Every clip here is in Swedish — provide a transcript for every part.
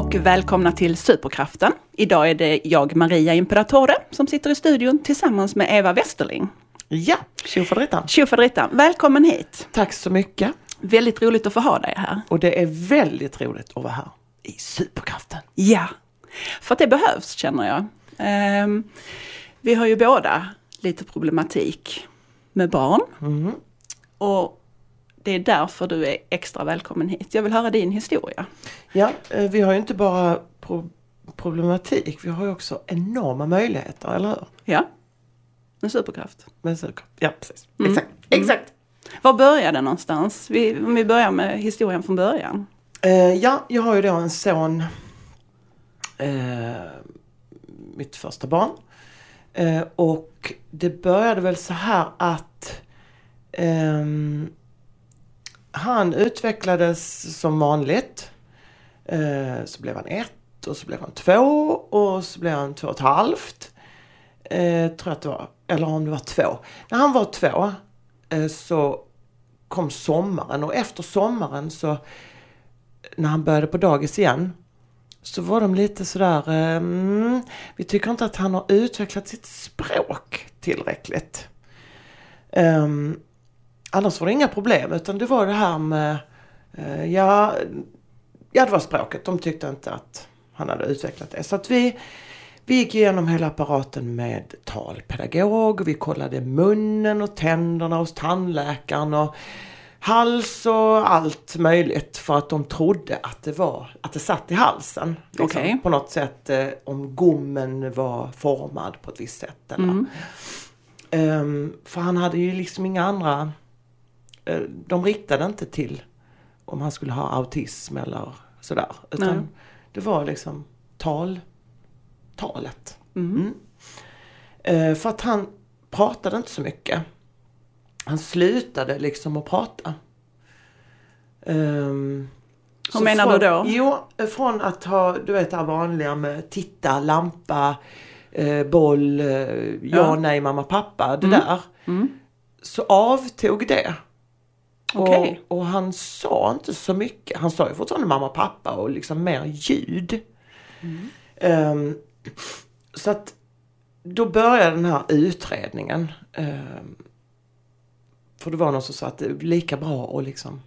Och välkomna till Superkraften. Idag är det jag, Maria Imperatore, som sitter i studion tillsammans med Eva Westerling. Ja, tjofaderittan. Tjofaderittan, välkommen hit! Tack så mycket. Väldigt roligt att få ha dig här. Och det är väldigt roligt att vara här i Superkraften. Ja, för att det behövs känner jag. Ehm, vi har ju båda lite problematik med barn. Mm. Och det är därför du är extra välkommen hit. Jag vill höra din historia. Ja, eh, vi har ju inte bara pro problematik, vi har ju också enorma möjligheter, eller hur? Ja, med superkraft. Men så, ja, precis. Mm. Exakt. Exakt. Var började det någonstans? Vi, om vi börjar med historien från början. Eh, ja, jag har ju då en son, eh, mitt första barn. Eh, och det började väl så här att ehm, han utvecklades som vanligt. Eh, så blev han ett och så blev han två och så blev han två och ett halvt. Eh, tror jag att det var, eller om det var två. När han var två eh, så kom sommaren och efter sommaren så när han började på dagis igen så var de lite sådär, eh, mm, vi tycker inte att han har utvecklat sitt språk tillräckligt. Um, annars var det inga problem utan det var det här med, eh, ja, ja det var språket. De tyckte inte att han hade utvecklat det. Så att vi, vi gick igenom hela apparaten med talpedagog. Vi kollade munnen och tänderna hos tandläkaren och hals och allt möjligt för att de trodde att det var, att det satt i halsen. Liksom, Okej. På något sätt eh, om gommen var formad på ett visst sätt. Eller. Mm. Ehm, för han hade ju liksom inga andra, de riktade inte till om han skulle ha autism eller sådär. Utan Nej. det var liksom tal, talet. Mm. Mm. Eh, för att han pratade inte så mycket. Han slutade liksom att prata. Ehm, Hur menar du från, då? Jo, eh, från att ha, du vet det här vanliga med titta, lampa, eh, boll, eh, ja, Ja. nej, mamma, pappa, det Mm. där. Mm. Så avtog det. Okej. Och, och han sa inte så mycket. Han sa ju fortfarande mamma och pappa och liksom mer ljud. Mm. Ehm, så att då började den här utredningen. Ehm, för det var någon som sa att det är lika bra att liksom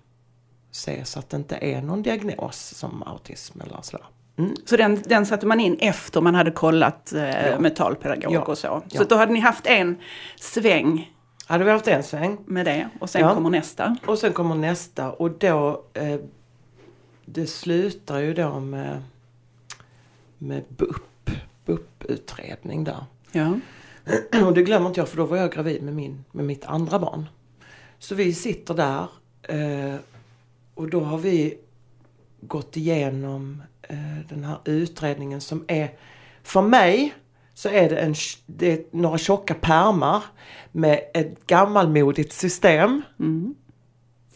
se så att det inte är någon diagnos som autism eller sådär. Mm. Så den, den satte man in efter man hade kollat eh, Ja. med talpedagog Ja. och så. Så Ja. då hade ni haft en sväng Hade vi haft en sväng. med det och sen Ja. kommer nästa. Och sen kommer nästa och då eh, det slutar ju då med, med BUP, BUP-utredning där. Ja. Och det glömmer inte jag för då var jag gravid med, min, med mitt andra barn. Så vi sitter där eh, och då har vi gått igenom eh, den här utredningen som är, för mig så är det, en, det är några tjocka pärmar med ett gammalmodigt system. Mm.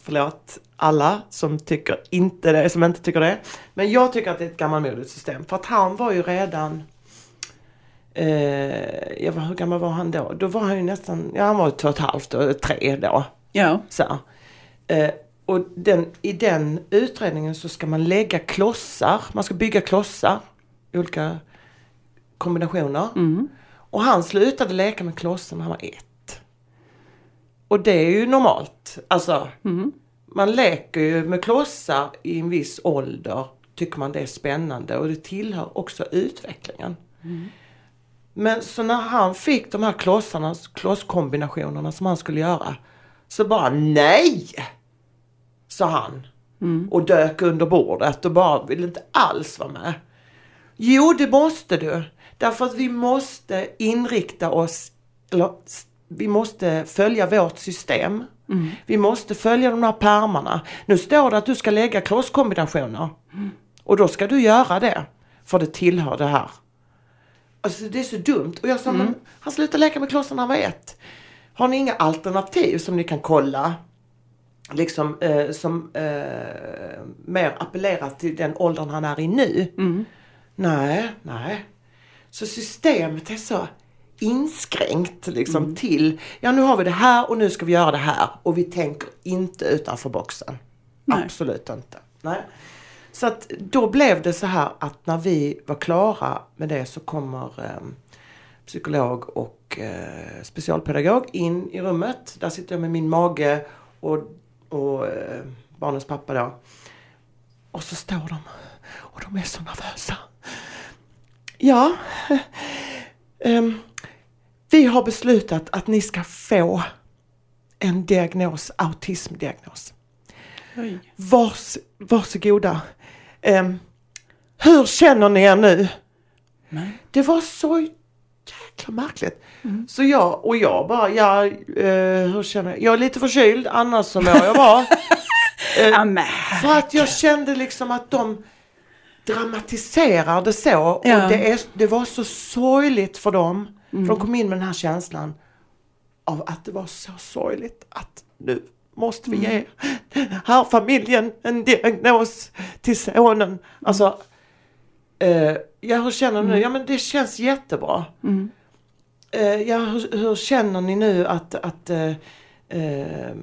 Förlåt alla som tycker inte det, som inte tycker det. Men jag tycker att det är ett gammalmodigt system. För att han var ju redan eh, ja, vad- hur gammal var han då? Då var han ju nästan, ja han var två och ett halvt och tre då. Ja. Så. Eh, och den, i den utredningen så ska man lägga klossar, man ska bygga klossar, olika kombinationer. Mm. Och han slutade leka med klossar när han var ett. Och det är ju normalt. Alltså, Mm. man leker ju med klossar i en viss ålder. Tycker man det är spännande och det tillhör också utvecklingen. Men så när han fick de här klossarna, klosskombinationerna som han skulle göra. Så bara nej! Sa han. Mm. Och dök under bordet och bara ville inte alls vara med. Jo, det måste du. Därför att vi måste inrikta oss, eller vi måste följa vårt system. Mm. Vi måste följa de här pärmarna. Nu står det att du ska lägga klosskombinationer. Och då ska du göra det. För det tillhör det här. Alltså det är så dumt. Och jag sa, men han slutade leka med klossarna när han var ett. Har ni inga alternativ som ni kan kolla? Liksom eh, som eh, mer appellerar till den åldern han är i nu. Mm. Nej, nej. Så systemet är så inskränkt liksom Mm. till, ja nu har vi det här och nu ska vi göra det här och vi tänker inte utanför boxen. Nej. Absolut inte. Nej. Så att då blev det så här att när vi var klara med det så kommer eh, psykolog och eh, specialpedagog in i rummet. Där sitter jag med min mage och, och eh, barnens pappa då. Och så står de och de är så nervösa. Ja, ehm, vi har beslutat att ni ska få en diagnos, autismdiagnos. Oj. Vars, varsågoda. Um, hur känner ni er nu? Nej. Det var så jäkla märkligt. Så jag, och jag bara, ja, eh, hur känner jag? Jag är lite förkyld, annars så mår jag bra. Eh, för att jag kände liksom att de dramatiserar det så. Ja. Och det, är, det var så sorgligt för dem. För de kom in med den här känslan av att det var så sorgligt att nu måste vi ge den här familjen en diagnos till sonen. Alltså, eh, ja hur känner ni nu? Ja men det känns jättebra. Mm. Eh, ja, hur, hur känner ni nu att, att eh, eh,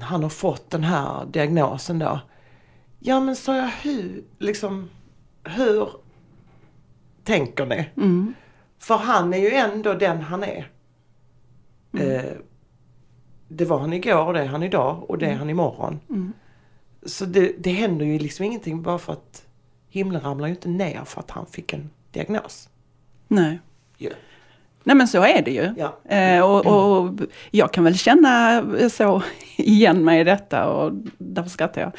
han har fått den här diagnosen då? Ja men sa jag hur, liksom, hur tänker ni? Mm. För han är ju ändå den han är. Eh, det var han igår och det är han idag och det är han imorgon. Mm. Så det, det händer ju liksom ingenting bara för att himlen ramlar ju inte ner för att han fick en diagnos. Nej. Ja. Nej men så är det ju. Ja. Eh, och, och jag kan väl känna så igen mig i detta och därför skrattar jag.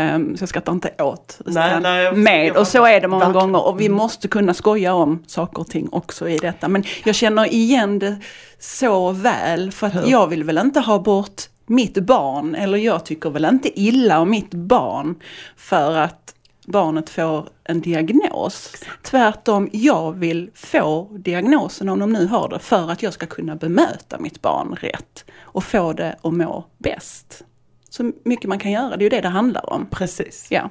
Eh, så jag skrattar inte åt, Nej, nej, jag- med. jag Och så är det många verkligen. gånger och vi måste kunna skoja om saker och ting också i detta. Men jag känner igen det så väl för att Hur? jag vill väl inte ha bort mitt barn eller jag tycker väl inte illa om mitt barn för att barnet får en diagnos. Tvärtom, jag vill få diagnosen om de nu har det för att jag ska kunna bemöta mitt barn rätt och få det att må bäst. Så mycket man kan göra, det är ju det det handlar om. Precis. Ja.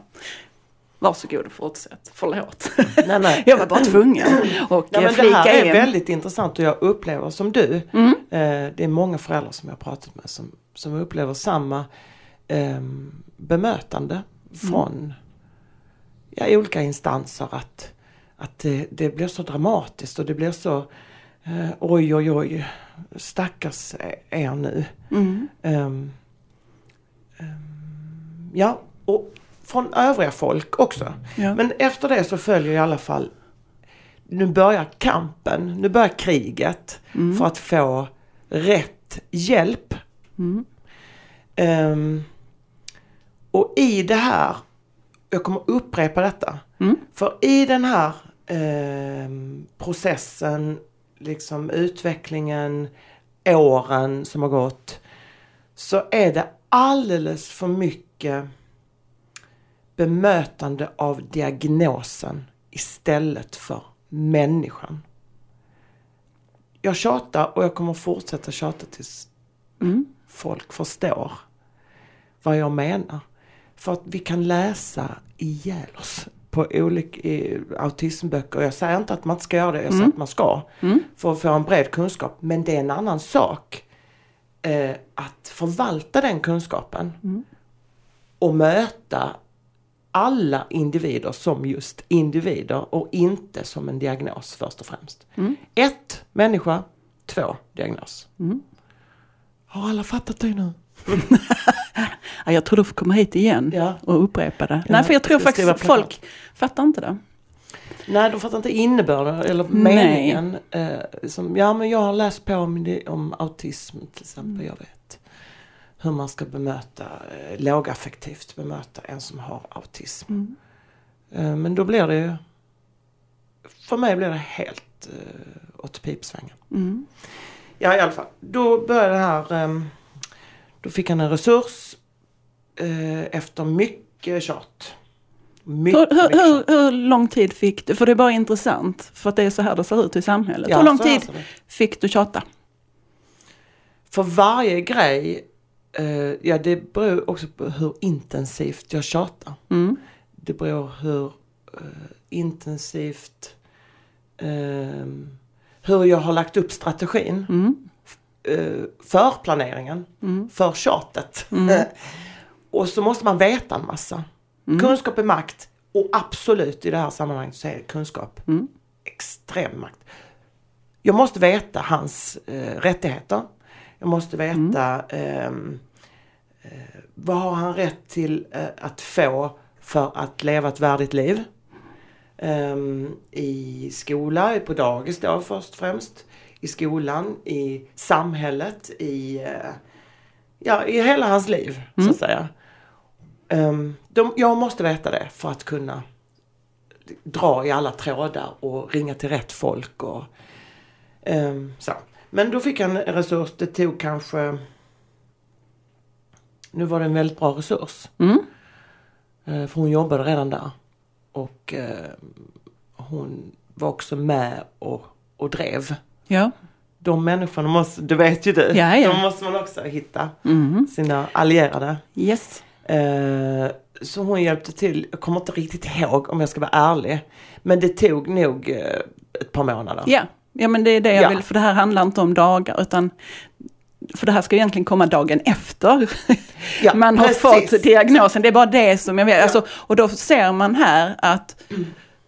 Varsågod och fortsätt. Förlåt. Nej, nej. Jag var bara tvungen att Nej, men det här är in. väldigt intressant och jag upplever som du. Mm. Eh, det är många föräldrar som jag har pratat med som, som upplever samma eh, bemötande från ja, olika instanser. Att, att det, det blir så dramatiskt och det blir så eh, oj oj oj stackars er nu. Mm. Ehm, ehm, ja, och från övriga folk också. Ja. Men efter det så följer i alla fall, nu börjar kampen, nu börjar kriget för att få rätt hjälp. Mm. Ehm, och i det här, jag kommer upprepa detta, Mm. för i den här ehm, processen, liksom utvecklingen, åren som har gått, så är det alldeles för mycket bemötande av diagnosen istället för människan. Jag tjatar och jag kommer fortsätta tjata tills Mm. folk förstår vad jag menar. För att vi kan läsa ihjäl oss på olika autismböcker. Jag säger inte att man inte ska göra det, jag säger att man ska. Mm. För att få en bred kunskap. Men det är en annan sak eh, att förvalta den kunskapen. Och möta alla individer som just individer och inte som en diagnos först och främst. Mm. Ett, människa. Två, diagnos. Mm. Har alla fattat det nu? Ja, jag tror du får komma hit igen Ja. och upprepa det. Ja, Nej, för jag tror faktiskt att folk fattar inte det. Nej, de fattar inte innebörden eller Nej. meningen. Eh, som, ja, men jag har läst på om, det, om autism till exempel. Jag vet hur man ska bemöta, eh, lågaffektivt bemöta en som har autism. Mm. Eh, men då blir det ju, för mig blir det helt eh, åt pipsvängen. Mm. Ja, i alla fall. Då började det här, ehm, då fick han en resurs eh, efter mycket tjat. Mycket, Hur, hur, mycket tjat. hur, hur lång tid fick du, för det är bara intressant, för att det är så här det ser ut i samhället. Ja, hur lång tid fick du tjata? För varje grej, eh, ja det beror också på hur intensivt jag tjatar. Mm. Det beror hur eh, intensivt, eh, hur jag har lagt upp strategin Mm. Eh, för planeringen, Mm. för tjatet. Mm. och så måste man veta en massa. Mm. Kunskap är makt Och absolut i det här sammanhanget så är kunskap Mm. extrem makt. Jag måste veta hans eh, rättigheter. Jag måste veta ehm, eh, vad har han rätt till eh, att få för att leva ett värdigt liv. Ehm, I skola, på dagis då först och främst. I skolan, i samhället, i, eh, ja, i hela hans liv så att säga. Ehm, de, jag måste veta det för att kunna dra i alla trådar och ringa till rätt folk och ehm, så. Men då fick han en resurs. Det tog kanske Nu var det en väldigt bra resurs. Mm. Eh, För hon jobbade redan där. Och eh, hon var också med och, och drev. Ja. De människorna måste, det vet ju du, Ja, ja. de måste man också hitta. Mm. Sina allierade. Yes. Eh, så hon hjälpte till, jag kommer inte riktigt ihåg om jag ska vara ärlig. Men det tog nog eh, ett par månader. Ja. ja, men det är det jag Ja. vill, för det här handlar inte om dagar utan för det här ska egentligen komma dagen efter Ja, man har precis. fått diagnosen. Det är bara det som jag vet. Alltså, och då ser man här att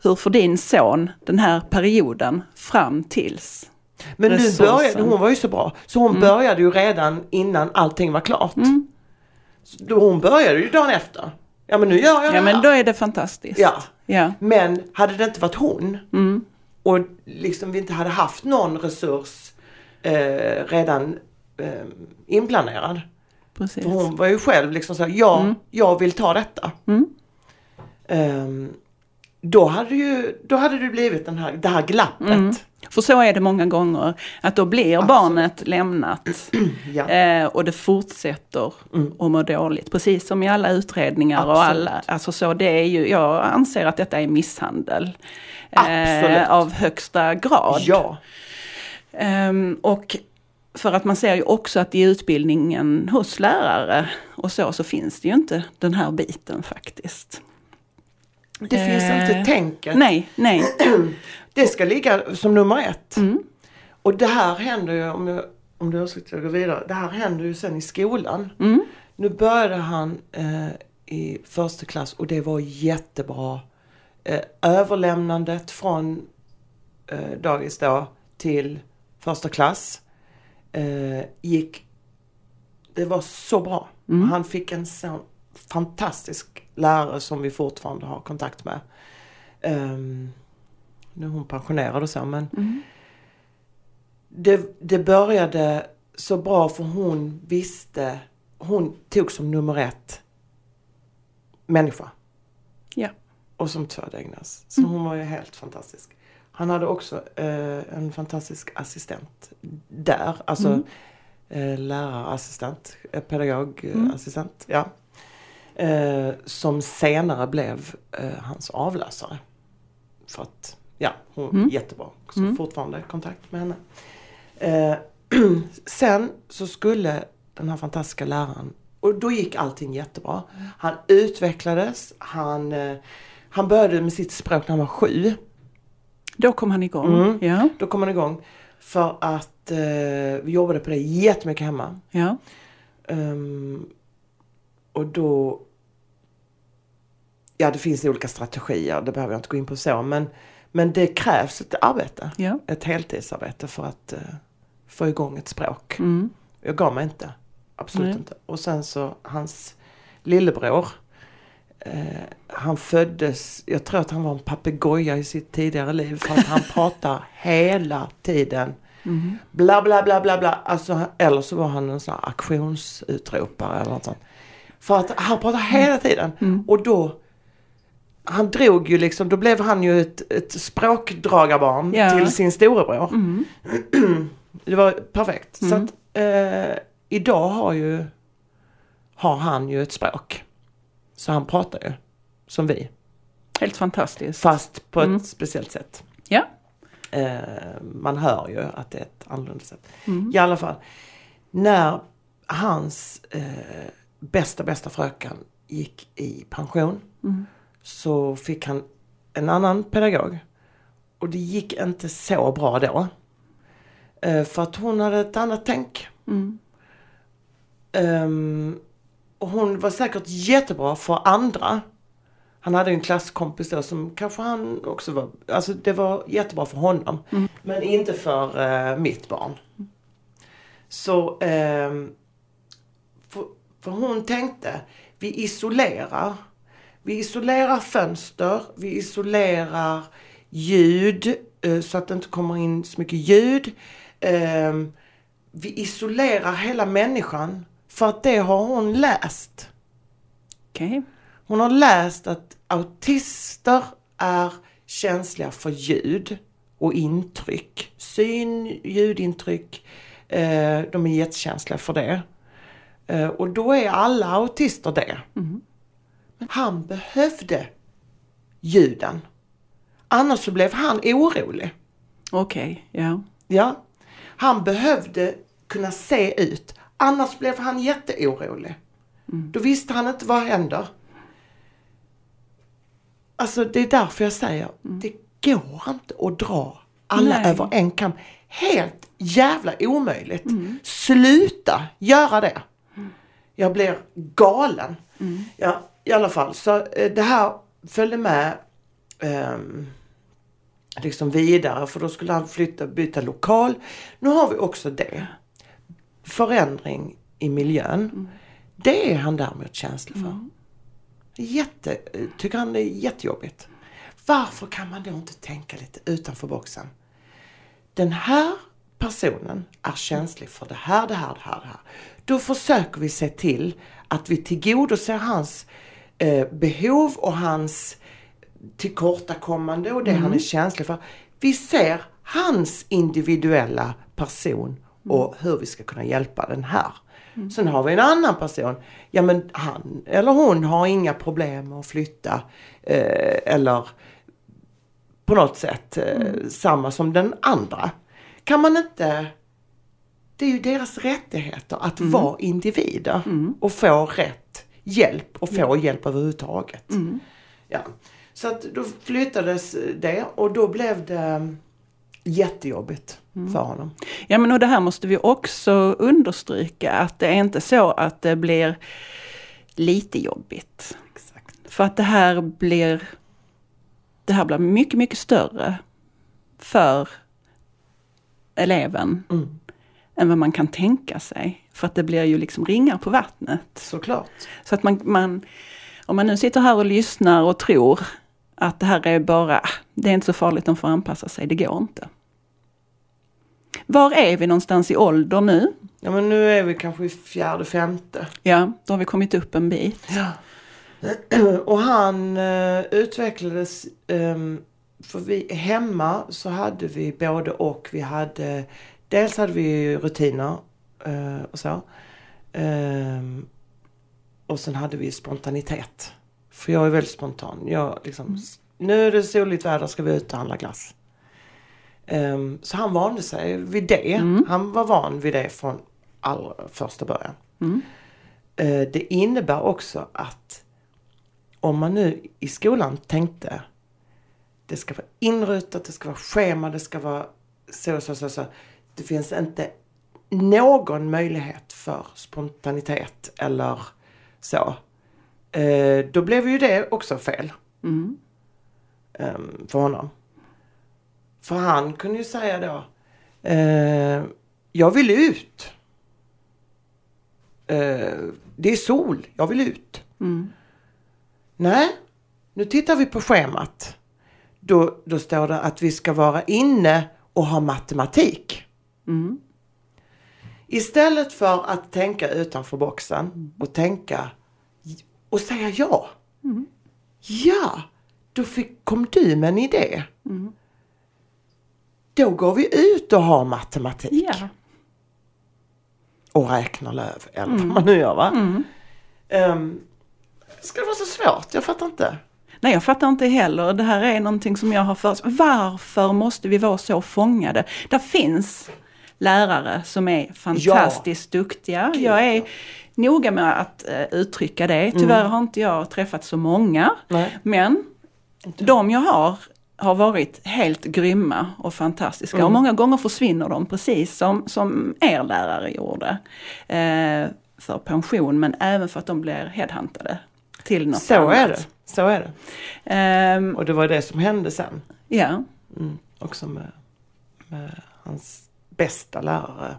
hur får din son den här perioden fram tills Men nu började, hon var ju så bra. Så hon började ju redan innan allting var klart. Mm. Hon började ju dagen efter. Ja men nu gör jag Ja det men här. då är det fantastiskt. Ja. Ja. Men hade det inte varit hon Mm. och liksom vi inte hade haft någon resurs eh, redan eh, inplanerad. Precis. För hon var ju själv liksom så ja, Mm. jag vill ta detta. Mm. Ehm, då hade ju, då hade det blivit den här, det här glappet. För så är det många gånger. Att då blir Absolut. barnet lämnat. Ja. Eh, och det fortsätter Mm. att må dåligt. Precis som i alla utredningar och Absolut. alla. Alltså så det är ju, jag anser att detta är misshandel. Eh, av högsta grad. ja. Ehm, och för att man ser ju också att i utbildningen hos lärare och så, så finns det ju inte den här biten faktiskt. Det finns Eh, inte tänket. Nej, nej. Det ska ligga som nummer ett. Mm. Och det här händer ju, om, jag, om du ursäktar jag går vidare, det här händer ju sen i skolan. Mm. Nu började han eh, i första klass och det var jättebra. Eh, överlämnandet från eh, dagis då till första klass eh, gick, det var så bra. Mm. Han fick en sån fantastisk lärare som vi fortfarande har kontakt med. Ehm, nu är hon pensionerad och så men Mm. det, det började så bra för hon visste, hon tog som nummer ett människa. Ja. Och som två diagnos. Så hon var ju helt fantastisk. Han hade också eh, en fantastisk assistent där. Alltså Mm. eh, lärarassistent, eh, pedagogassistent. Ja. Eh, som senare blev eh, hans avlösare. För att, ja, hon Mm. jättebra. Så Mm. fortfarande kontakt med henne. Eh, sen så skulle den här fantastiska läraren, och då gick allting jättebra. Han utvecklades, han, eh, han började med sitt språk när han var sju. Då kom han igång. Mm. Ja, Då kom han igång. För att eh, vi jobbade på det jättemycket hemma. ja. Ehm, och då... Ja, det finns olika strategier, det behöver jag inte gå in på så. Men, men det krävs ett arbete, ja. ett heltidsarbete för att eh, få igång ett språk. Mm. Jag gav mig inte. Absolut Nej. inte. Och sen så hans lillebror. Eh, han föddes, jag tror att han var en papegoja i sitt tidigare liv. För att han pratar hela tiden. Mm. Bla bla bla bla bla. Alltså, eller så var han en sån här aktionsutropare eller något sånt. För att han pratar hela tiden. Mm. Och då han drog ju liksom, då blev han ju ett, ett språkdragarbarn Ja. till sin storebror. Mm. Det var perfekt. Så Mm. att eh, idag har ju har han ju ett språk. Så han pratar ju som vi. Helt fantastiskt. Fast på Mm. ett speciellt sätt. Ja. Eh, man hör ju att det är ett annorlunda sätt. Mm. I alla fall. När hans eh, bästa, bästa fröken gick i pension. Mm. Så fick han en annan pedagog. Och det gick inte så bra då. Eh, för att hon hade ett annat tänk. Mm. Ehm, och hon var säkert jättebra för andra. Han hade en klasskompis då som kanske han också var, alltså det var jättebra för honom. Men inte för eh, mitt barn. Så, ehm, för, för hon tänkte, vi isolerar. Vi isolerar fönster, vi isolerar ljud eh, så att det inte kommer in så mycket ljud. Ehm, vi isolerar hela människan för att det har hon läst. Okej. Hon har läst att autister är känsliga för ljud och intryck. Syn, ljudintryck. Eh, de är jättekänsliga för det. Eh, och då är alla autister det. Men han behövde ljuden. Annars så blev han orolig. Okej, ja. Ja. Han behövde kunna se ut. Annars blev han jätteorolig. Då visste han inte vad händer. Alltså det är därför jag säger, det går inte att dra alla Nej. över en kam. Helt jävla omöjligt. Sluta göra det. Jag blir galen. Ja, i alla fall. Så eh, det här följde med ehm, liksom vidare för då skulle han flytta, byta lokal. Nu har vi också det. Förändring i miljön. Det är han däremot känslig för. Jätte, tycker han är jättejobbigt. Varför kan man då inte tänka lite utanför boxen? Den här personen är känslig för det här, det här, det här, det här. Då försöker vi se till att vi tillgodoser hans eh, behov och hans tillkortakommande och det han är känslig för. Vi ser hans individuella person och hur vi ska kunna hjälpa den här. Sen har vi en annan person. Ja men han eller hon har inga problem att flytta. Eh, eller på något sätt eh, samma som den andra. Kan man inte... Det är ju deras rättigheter att vara individer och få rätt hjälp och få hjälp överhuvudtaget. Ja. Så att då flyttades det och då blev det jättejobbigt för honom. Ja men och det här måste vi också understryka att det är inte så att det blir lite jobbigt. Exakt. För att det här blir det här blir mycket, mycket större för eleven Mm. än vad man kan tänka sig. För att det blir ju liksom ringar på vattnet. Såklart. Så att man, man, om man nu sitter här och lyssnar och tror att det här är bara, "Ah, det är inte så farligt, de får anpassa sig, det går inte. Var är vi någonstans i ålder nu? Ja men nu är vi kanske i fjärde, femte. Ja, då har vi kommit upp en bit. Ja. Och han eh, utvecklades, ehm, för vi hemma så hade vi både och. Vi hade, dels hade vi rutiner eh, och så. Ehm, och sen hade vi spontanitet. För jag är väldigt spontan. Jag liksom, nu är det soligt väder, ska vi ut och handla glass. Ehm, så han vande sig vid det. Han var van vid det från allra första början. Eh, det innebär också att om man nu i skolan tänkte det ska vara inrutat, det ska vara schema, det ska vara så, så, så, så. Det finns inte någon möjlighet för spontanitet eller så. Eh, då blev ju det också fel. Mm. Ehm, för honom. För han kunde ju säga då, eh, jag vill ut. Eh, det är sol, jag vill ut. Mm. Nej, nu tittar vi på schemat. Då, då står det att vi ska vara inne och ha matematik. Mm. Istället för att tänka utanför boxen och tänka och säga ja. Ja, då fick, kom du med en idé. Då går vi ut och har matematik. Ja. Och räknar löv eller vad man nu gör va. Ehm, ska det vara så svårt? Jag fattar inte. Nej, jag fattar inte heller. Det här är någonting som jag har för Varför måste vi vara så fångade? Det finns lärare som är fantastiskt duktiga. Jag är noga med att eh, uttrycka det. Tyvärr har inte jag träffat så många. Nej. Men de jag har har varit helt grymma och fantastiska. Och många gånger försvinner de precis som, som er lärare gjorde. Eh, för pension men även för att de blir headhuntade till något Så annat. är det. Så är det. Ehm, Och det var det som hände sen. ja, Mm. Också med, med hans bästa lärare.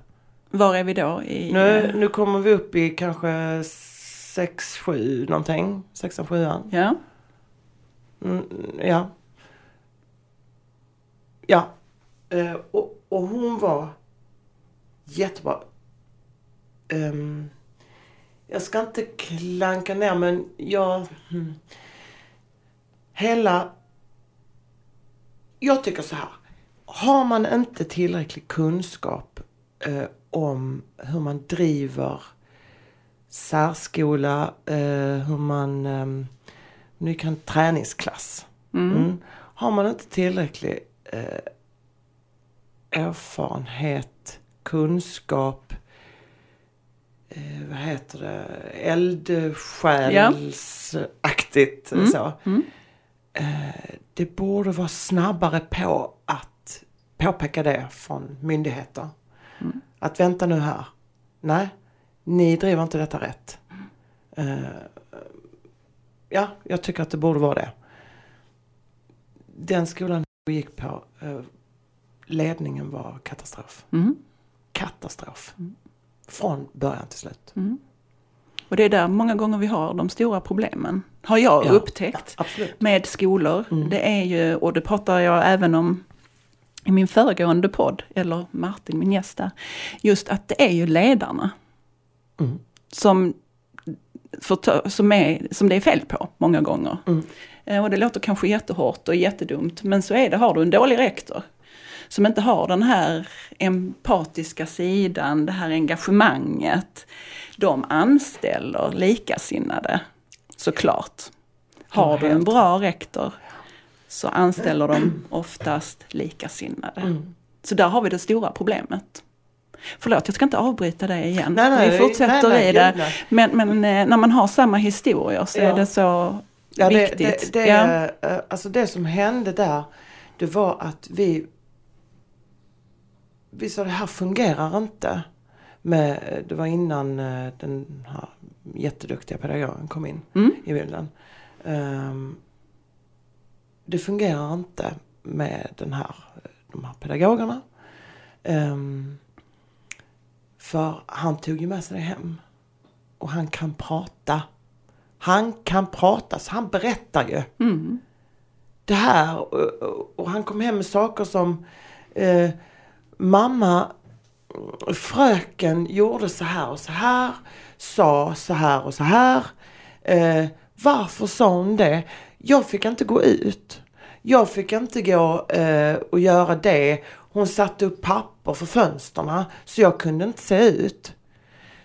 var är vi då? I, Nu, nu kommer vi upp i kanske 6, 7 någonting. 6, 7 Ja, Mm, ja. Ja. Eh, och, och hon var jättebra. Ehm, jag ska inte klanka ner men jag... Hmm. Hela... Jag tycker så här. Har man inte tillräcklig kunskap eh, om hur man driver särskola, eh, hur man... ehm, nu kan träningsklass. Mm. Har man inte tillräcklig eh, erfarenhet, kunskap, eh, vad heter det, eldsjälsaktigt Mm. så. Mm. Eh, det borde vara snabbare på påpeka det från myndigheter. Mm. Att vänta nu här. Nej, ni driver inte detta rätt. Eh, ja, jag tycker att det borde vara det. Den skolan vi gick på, eh, ledningen var katastrof. Mm. Katastrof. Från början till slut. Och det är där många gånger vi har de stora problemen. Har jag Ja, upptäckt. Absolut. med skolor. Mm. Det är ju, och det pratar jag även om i min föregående podd, eller Martin, min gäst där. Just att det är ju ledarna Mm. som, ta, som, är, som det är fel på många gånger. Mm. Eh, Och det låter kanske jättehårt och jättedumt, men så är det. Har du en dålig rektor som inte har den här empatiska sidan, det här engagemanget. De anställer likasinnade, såklart. Har du en bra rektor så anställer de oftast likasinnade. Mm. Så där har vi det stora problemet. Förlåt, jag ska inte avbryta det igen. Nej, nej, vi fortsätter nej, nej, i det. nej. Men, men eh, när man har samma historier så Ja. är det så Ja, det, viktigt. det, det, ja. eh, alltså det som hände där, det var att vi... Vi sa det här fungerar inte. Med, det var innan eh, den här jätteduktiga pedagogen kom in Mm. i bilden. Ehm, det fungerar inte med den här, de här pedagogerna. Ehm, för han tog ju med sig det hem. Och han kan prata. Han kan prata, så han berättar ju. Mm. Det här och, och, och han kom hem med saker som eh, Mamma, fröken gjorde så här och så här. Sa så här och så här. Eh, varför sa hon det? Jag fick inte gå ut. Jag fick inte gå eh, och göra det. Hon satte upp papper för fönsterna så jag kunde inte se ut.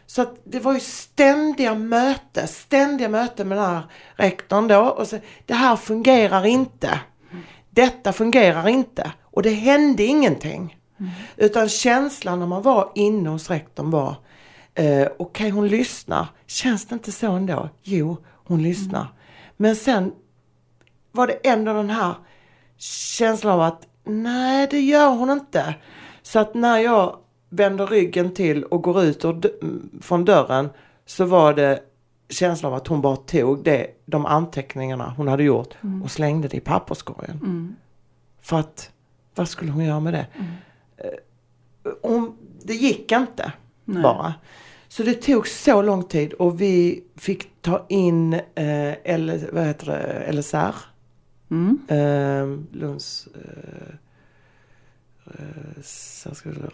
Så att det var ju ständiga möten, ständiga möten med den här rektorn då. Och så, det här fungerar inte. Detta fungerar inte. Och det hände ingenting. Utan känslan när man var inne hos rektorn var, eh, okej hon lyssnar. Känns det inte så ändå? Jo, hon lyssnar. Men sen var det ändå den här känslan av att nej det gör hon inte. Så att när jag vänder ryggen till och går ut från dörren så var det känslan av att hon bara tog det, de anteckningarna hon hade gjort och slängde det i papperskorgen. Mm. För att, vad skulle hon göra med det? Eh, Hon, det gick inte Nej. bara. Så det tog så lång tid och vi fick ta in eh, L, vad heter det, LSR. Mm. Eh, Lunds eh,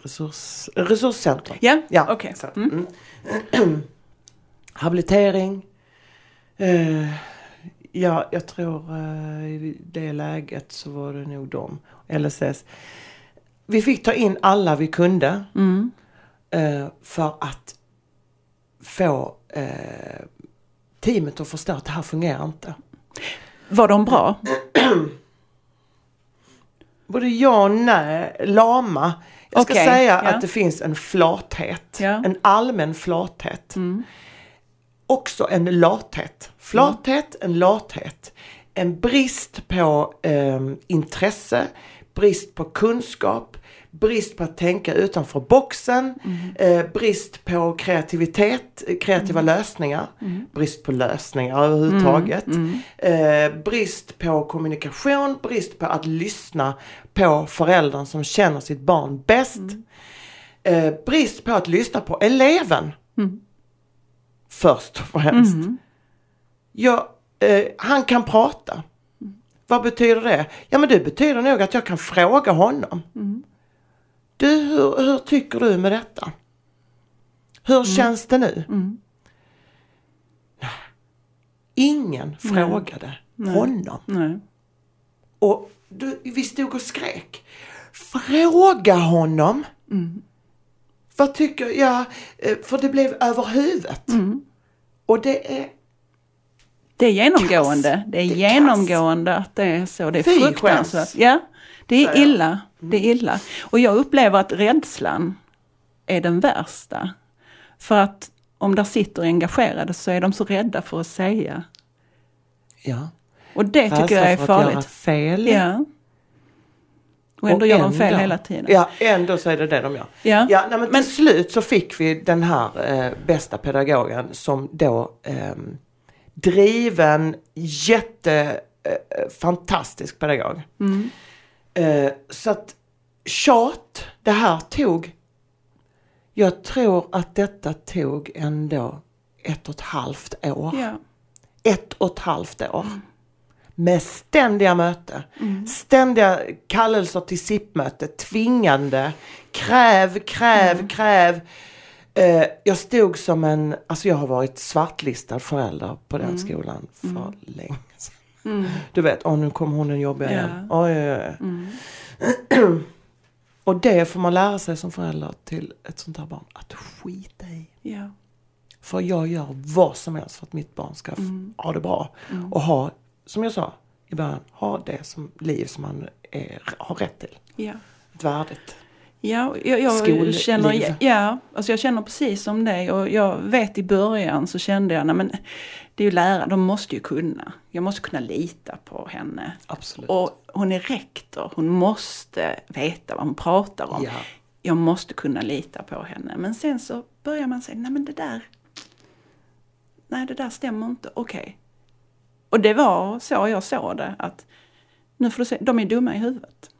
resurs, resurscentrum. Ja, Ja, okej. exakt. Mm. Mm. Habilitering. Eh, ja, jag tror eh, i det läget så var det nog de. LSS. Vi fick ta in alla vi kunde Mm. eh, för att få eh, teamet att förstå att det här fungerar inte. Var de bra? Både ja och nej, lama. Jag ska Okej, säga ja. att det finns en flathet. Ja. En allmän flathet. Mm. också en lathet. Flathet, en lathet. En brist på eh, intresse, brist på kunskap, brist på att tänka utanför boxen, eh, brist på kreativitet, kreativa lösningar, brist på lösningar överhuvudtaget, eh, brist på kommunikation, brist på att lyssna på föräldern som känner sitt barn bäst, eh, brist på att lyssna på eleven. Först och främst. Ja, eh, han kan prata. Vad betyder det? Ja men det betyder nog att jag kan fråga honom. Du, hur, hur tycker du med detta? Hur känns det nu? Nej. Ingen frågade honom. Nej. Och du, vi stod och skrek. Fråga honom! Vad tycker jag? Eh, För det blev över huvudet. Och det är Det är genomgående. Kass. Det är Det är genomgående att det är så. Det är Fy fruktansvärt. skäms. Ja, det är illa. Det är illa. Och jag upplever att rädslan är den värsta. För att om där sitter engagerade så är de så rädda för att säga. ja, Och det tycker jag är rädsla för att göra farligt. fel. Ja. Och ändå Och gör de fel hela tiden. Ja, ändå så är det det de gör. Ja. Ja, nej, men, Men- till slut så fick vi den här eh, bästa pedagogen som då ehm, driven, jätte, eh, pedagog. Mm. Eh, så att tjat, det här tog, jag tror att detta tog ändå ett och ett halvt år. Ja. Ett och ett halvt år. Med ständiga möten. Mm. Ständiga kallelser till SIP-möte. Tvingande. Kräv, kräv, Mm. kräv. Eh, jag stod som en, alltså jag har varit svartlistad förälder på den Mm. skolan för länge sedan. Du vet, åh nu kommer hon den jobbiga Ja. igen. Oj, oj, oj. Mm. Och det får man lära sig som förälder till ett sånt här barn. Att skita i. Ja. För jag gör vad som helst för att mitt barn ska Mm. ha det bra. Och ha, som jag sa i början, ha det som liv som man är, har rätt till. Ja. Ett värdigt. Ja, jag, jag känner, ja, alltså jag känner precis som dig och jag vet i början så kände jag, nej men det är ju lärare, de måste ju kunna. Jag måste kunna lita på henne. Absolut. Och hon är rektor, hon måste veta vad hon pratar om. Ja. Jag måste kunna lita på henne. Men sen så börjar man säga, nej men det där, nej det där stämmer inte, okej. Och det var så jag såg det, att nu får du se, de är dumma i huvudet.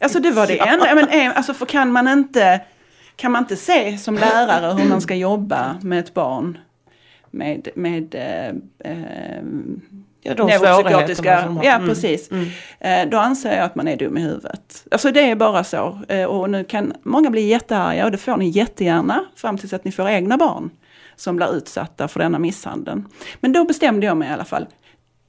Alltså det var det enda, men, eh, alltså för kan man inte, kan man inte se som lärare hur man ska jobba med ett barn med, med eh, eh, Ja, de neuropsykiatriska, som har. ja Mm. precis. Eh, Då anser jag att man är dum i huvudet. Alltså det är bara så. Eh, Och nu kan många bli jättearga och det får ni jättegärna fram tills att ni får egna barn som blir utsatta för denna misshandeln. Men då bestämde jag mig i alla fall.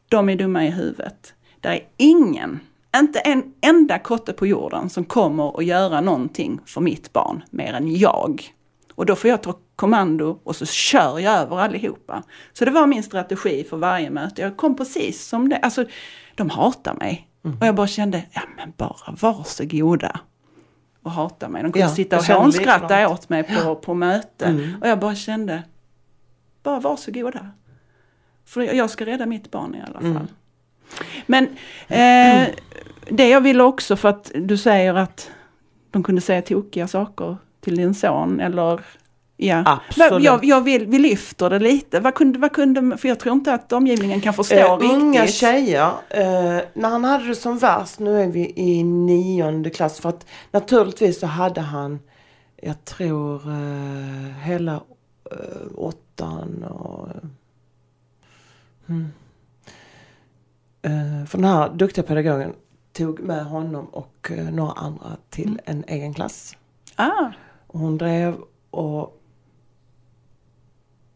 De är dumma i huvudet. Det är ingen, inte en enda kotte på jorden som kommer att göra någonting för mitt barn mer än jag. Och då får jag ta kommando och så kör jag över allihopa. Så det var min strategi för varje möte. Jag kom precis som det. Alltså, de hatar mig. Mm. Och jag bara kände, ja men bara varsågoda. Och hata mig. De kunde Ja, sitta och hånskratta. Mm. åt mig på, på möte. Och jag bara kände, bara varsågoda. För jag ska rädda mitt barn i alla fall. Mm. Men eh, det jag ville också för att du säger att de kunde säga tokiga saker till din son eller Ja, Absolut. jag, jag vill, vi lyfter det lite. Vad kunde, vad kunde, för jag tror inte att omgivningen kan förstå Eh, riktigt. unga tjejer, eh, när han hade det som värst, nu är vi i nionde klass, för att naturligtvis så hade han, jag tror eh, hela eh, åttan och... Mm. Eh, för den här duktiga pedagogen tog med honom och eh, några andra till en egen klass. Ah, Och hon drev och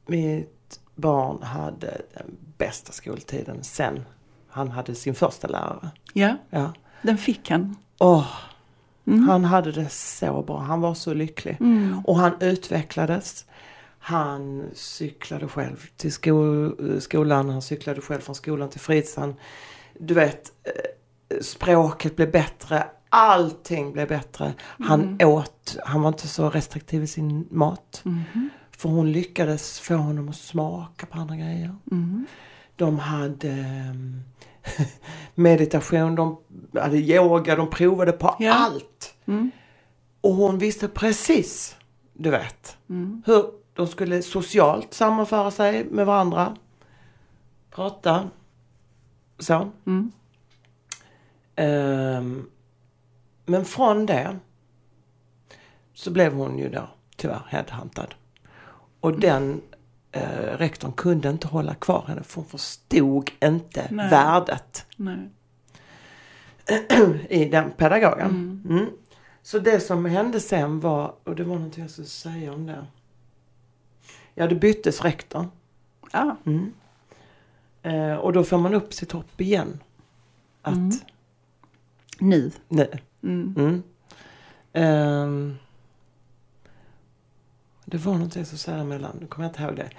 mitt barn hade den bästa skoltiden sen han hade sin första lärare. ja, Ja. den fick han. Åh, Han hade det så bra. Han var så lycklig. Och han utvecklades. Han cyklade själv till sko skolan. Han cyklade själv från skolan till fritidshem. Du vet, eh, språket blev bättre. Allting blev bättre. Han åt, han var inte så restriktiv i sin mat. För hon lyckades få honom att smaka på andra grejer. De hade meditation, de hade yoga, de provade på Ja. allt. Mm. Och hon visste precis, du vet, Mm. hur de skulle socialt sammanföra sig med varandra. Prata. Så. Mm. Ehm, men från det så blev hon ju då tyvärr headhuntad. Och den eh, rektorn kunde inte hålla kvar henne för hon förstod inte Nej. värdet Nej. i den pedagogen. Mm. Så det som hände sen var, och det var någonting jag skulle säga om det. Ja, det byttes rektor. Ja. Mm. Eh, och då får man upp sitt hopp igen. Att Mm. Nu. nu. Mm. Ehm, det var någonting som sa emellan, nu kommer jag inte ihåg det.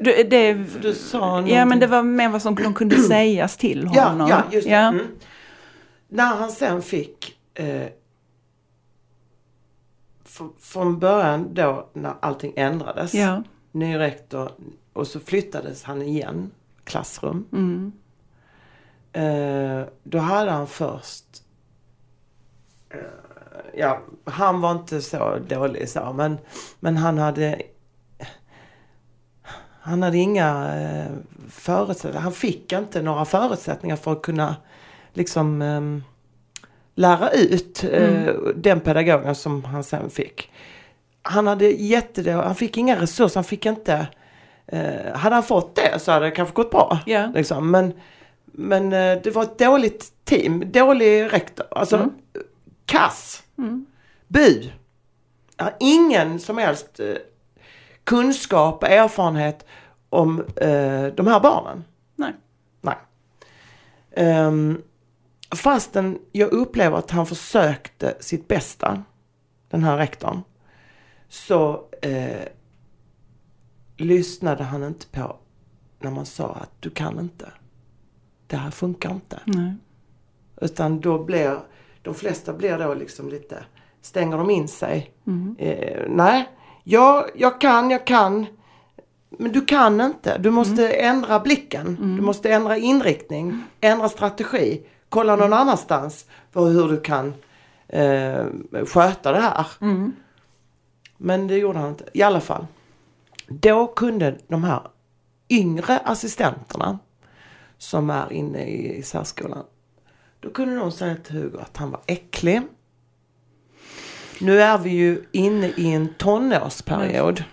Du, det, Du sa ja någonting. men det var mer vad som de kunde sägas till Ja, honom. ja just det. Ja. Mm. När han sen fick eh, fr- från början då när allting ändrades. Ja. Ny rektor och så flyttades han igen klassrum. Mm. Eh, då hade han först eh, Ja, han var inte så dålig så men, men han hade Han hade inga eh, förutsättningar. Han fick inte några förutsättningar för att kunna liksom eh, lära ut eh, den pedagogen som han sen fick. Han hade jättedå, han fick inga resurser, han fick inte eh, Hade han fått det så hade det kanske gått bra. Ja. Liksom. Men, men eh, det var ett dåligt team, dålig rektor. Alltså Mm. kass. Mm. Har ingen som helst eh, kunskap och erfarenhet om eh, de här barnen. Nej. Nej. Um, fastän jag upplever att han försökte sitt bästa, den här rektorn, så eh, lyssnade han inte på när man sa att du kan inte. Det här funkar inte. Nej. Utan då blir, de flesta blir då liksom lite, stänger de in sig. Mm. Eh, nej, jag, jag kan, jag kan. Men du kan inte. Du måste ändra blicken. Du måste ändra inriktning, ändra strategi. Kolla någon annanstans på hur du kan eh, sköta det här. Mm. Men det gjorde han inte. I alla fall. Då kunde de här yngre assistenterna som är inne i särskolan. Då kunde de säga till Hugo att han var äcklig. Nu är vi ju inne i en tonårsperiod.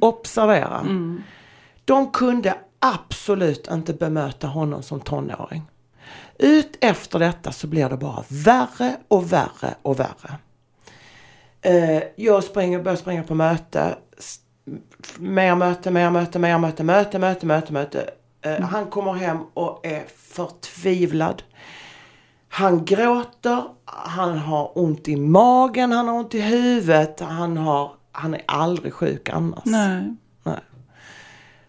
Observera. Mm. De kunde absolut inte bemöta honom som tonåring. Ut efter detta så blir det bara värre och värre och värre. Eh, jag springer, börjar springa på möte. Mer möte, mer möte, mer möte, möte, möte, möte, möte. Eh, Han kommer hem och är förtvivlad. Han gråter, han har ont i magen, han har ont i huvudet, han, har, han är aldrig sjuk annars. Nej. Nej.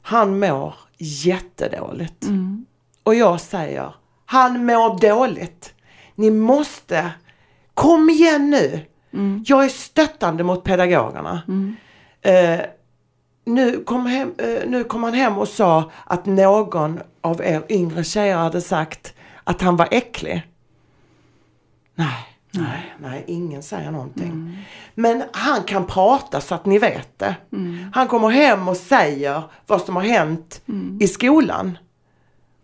Han mår jättedåligt. Mm. Och jag säger, han mår dåligt. Ni måste, kom igen nu. Mm. Jag är stöttande mot pedagogerna. Mm. Eh, nu, kom hem, eh, nu kom han hem och sa att någon av er yngre tjejer hade sagt att han var äcklig. Nej, nej, nej, ingen säger någonting. Men han kan prata så att ni vet det. Han kommer hem och säger vad som har hänt i skolan.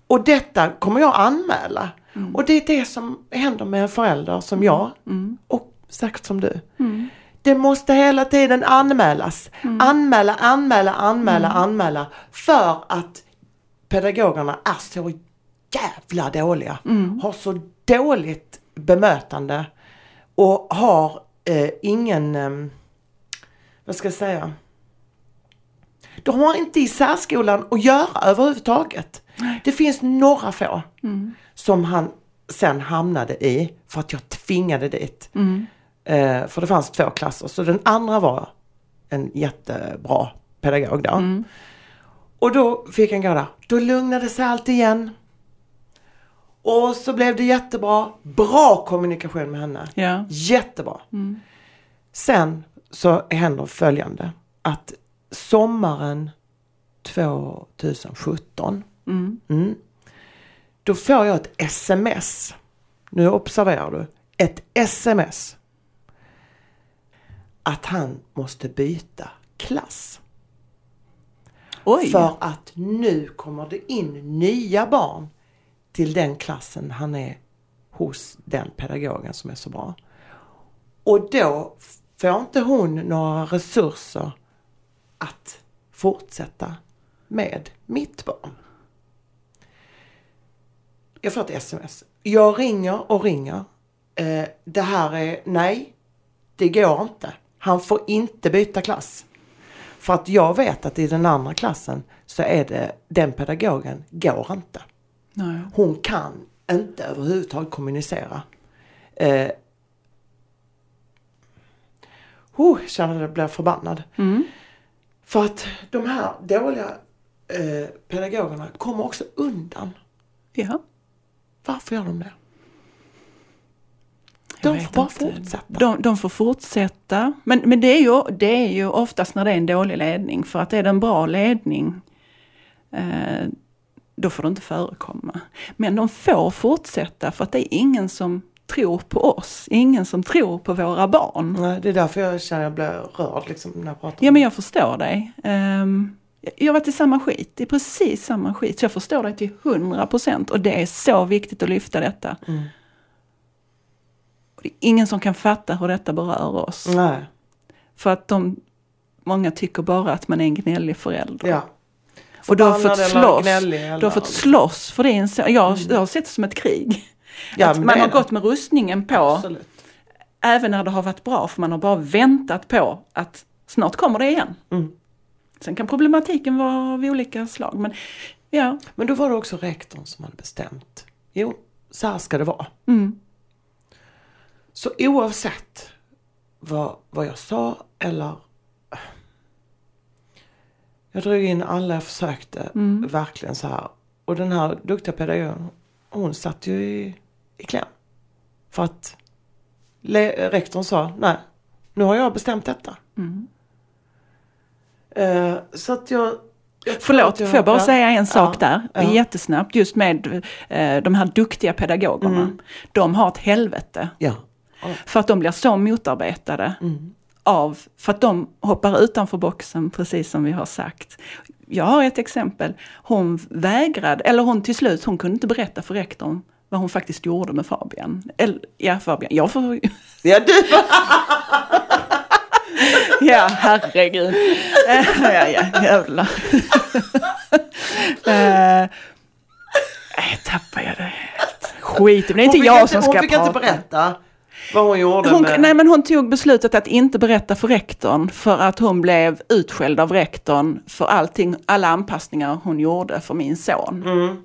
Och detta kommer jag anmäla. Och det är det som händer med en förälder som jag och säkert som du. Det måste hela tiden anmälas. Anmäla, anmäla, anmäla, anmäla. För att pedagogerna är så jävla dåliga. Har så dåligt bemötande. Och har eh, ingen, eh, vad ska jag säga. De har inte i särskolan att göra överhuvudtaget. Det finns några få som han sen hamnade i för att jag tvingade dit. Mm. Eh, för det fanns två klasser. Så den andra var en jättebra pedagog då. Mm. Och då fick han gå där. Då lugnade sig allt igen. Och så blev det jättebra. Bra kommunikation med henne. Ja. Jättebra. Mm. Sen så händer följande. Att sommaren 2017 Mm. Mm. Då får jag ett sms. Nu observerar du. Ett sms. Att han måste byta klass. Oj! För att nu kommer det in nya barn till den klassen han är hos den pedagogen som är så bra. Och då får inte hon några resurser att fortsätta med mitt barn. Jag får ett sms. Jag ringer och ringer. Eh, det här är, nej, det går inte. Han får inte byta klass. För att jag vet att i den andra klassen så är det, den pedagogen går inte. Nej. Hon kan inte överhuvudtaget kommunicera. Eh, oh, jag känner att jag blir förbannad. Mm. För att de här dåliga eh, pedagogerna kommer också undan. Ja. Varför gör de det? De får bara inte. fortsätta. De, de får fortsätta. Men, men det, är ju, det är ju oftast när det är en dålig ledning. För att är det en bra ledning eh, då får det inte förekomma. Men de får fortsätta för att det är ingen som tror på oss. Ingen som tror på våra barn. Nej, det är därför jag känner att jag blir rörd liksom, när jag pratar Ja men jag förstår dig. Ehm, jag varit i samma skit, i precis samma skit. Så jag förstår dig till hundra procent. Och det är så viktigt att lyfta detta. Mm. Och det är ingen som kan fatta hur detta berör oss. Nej, För att de, många tycker bara att man är en gnällig förälder. ja. och du har fått slåss. Du har fått slåss för din son. Jag, jag har sett det som ett krig. Ja, att man det har det. gått med rustningen på. Absolut. Även när det har varit bra. För man har bara väntat på att snart kommer det igen. Mm. Sen kan problematiken vara av olika slag. Men ja, Men då var det också rektorn som hade bestämt. Jo, så här ska det vara. mm, Så oavsett vad, vad jag sa eller jag drog in alla jag försökte Mm. verkligen så här. Och den här duktiga pedagogen hon satt ju i, i kläm. För att le, rektorn sa nej, nu har jag bestämt detta. mm. Eh, så att jag... Förlåt, jag, får jag bara ja, säga en sak ja, där? ja. Jättesnabbt, just med eh, de här duktiga pedagogerna. Mm. De har ett helvete. Ja. För att de blir så motarbetade. Mm. av, för att de hoppar utanför boxen precis som vi har sagt. Jag har ett exempel. Hon vägrade, eller hon till slut, hon kunde inte berätta för rektorn vad hon faktiskt gjorde med Fabian. Eller, ja, Fabian. Jag får... Ja, du! Ja, herregud. Eh, ja, ja, jävlar. Eh, Jag tappar jag det helt. Skit det. Är inte Hon jag inte, som ska Hon fick prata. inte berätta vad hon gjorde Hon, med... nej men hon tog beslutet att inte berätta för rektorn för att hon blev utskälld av rektorn för allting, alla anpassningar hon gjorde för min son. Mm.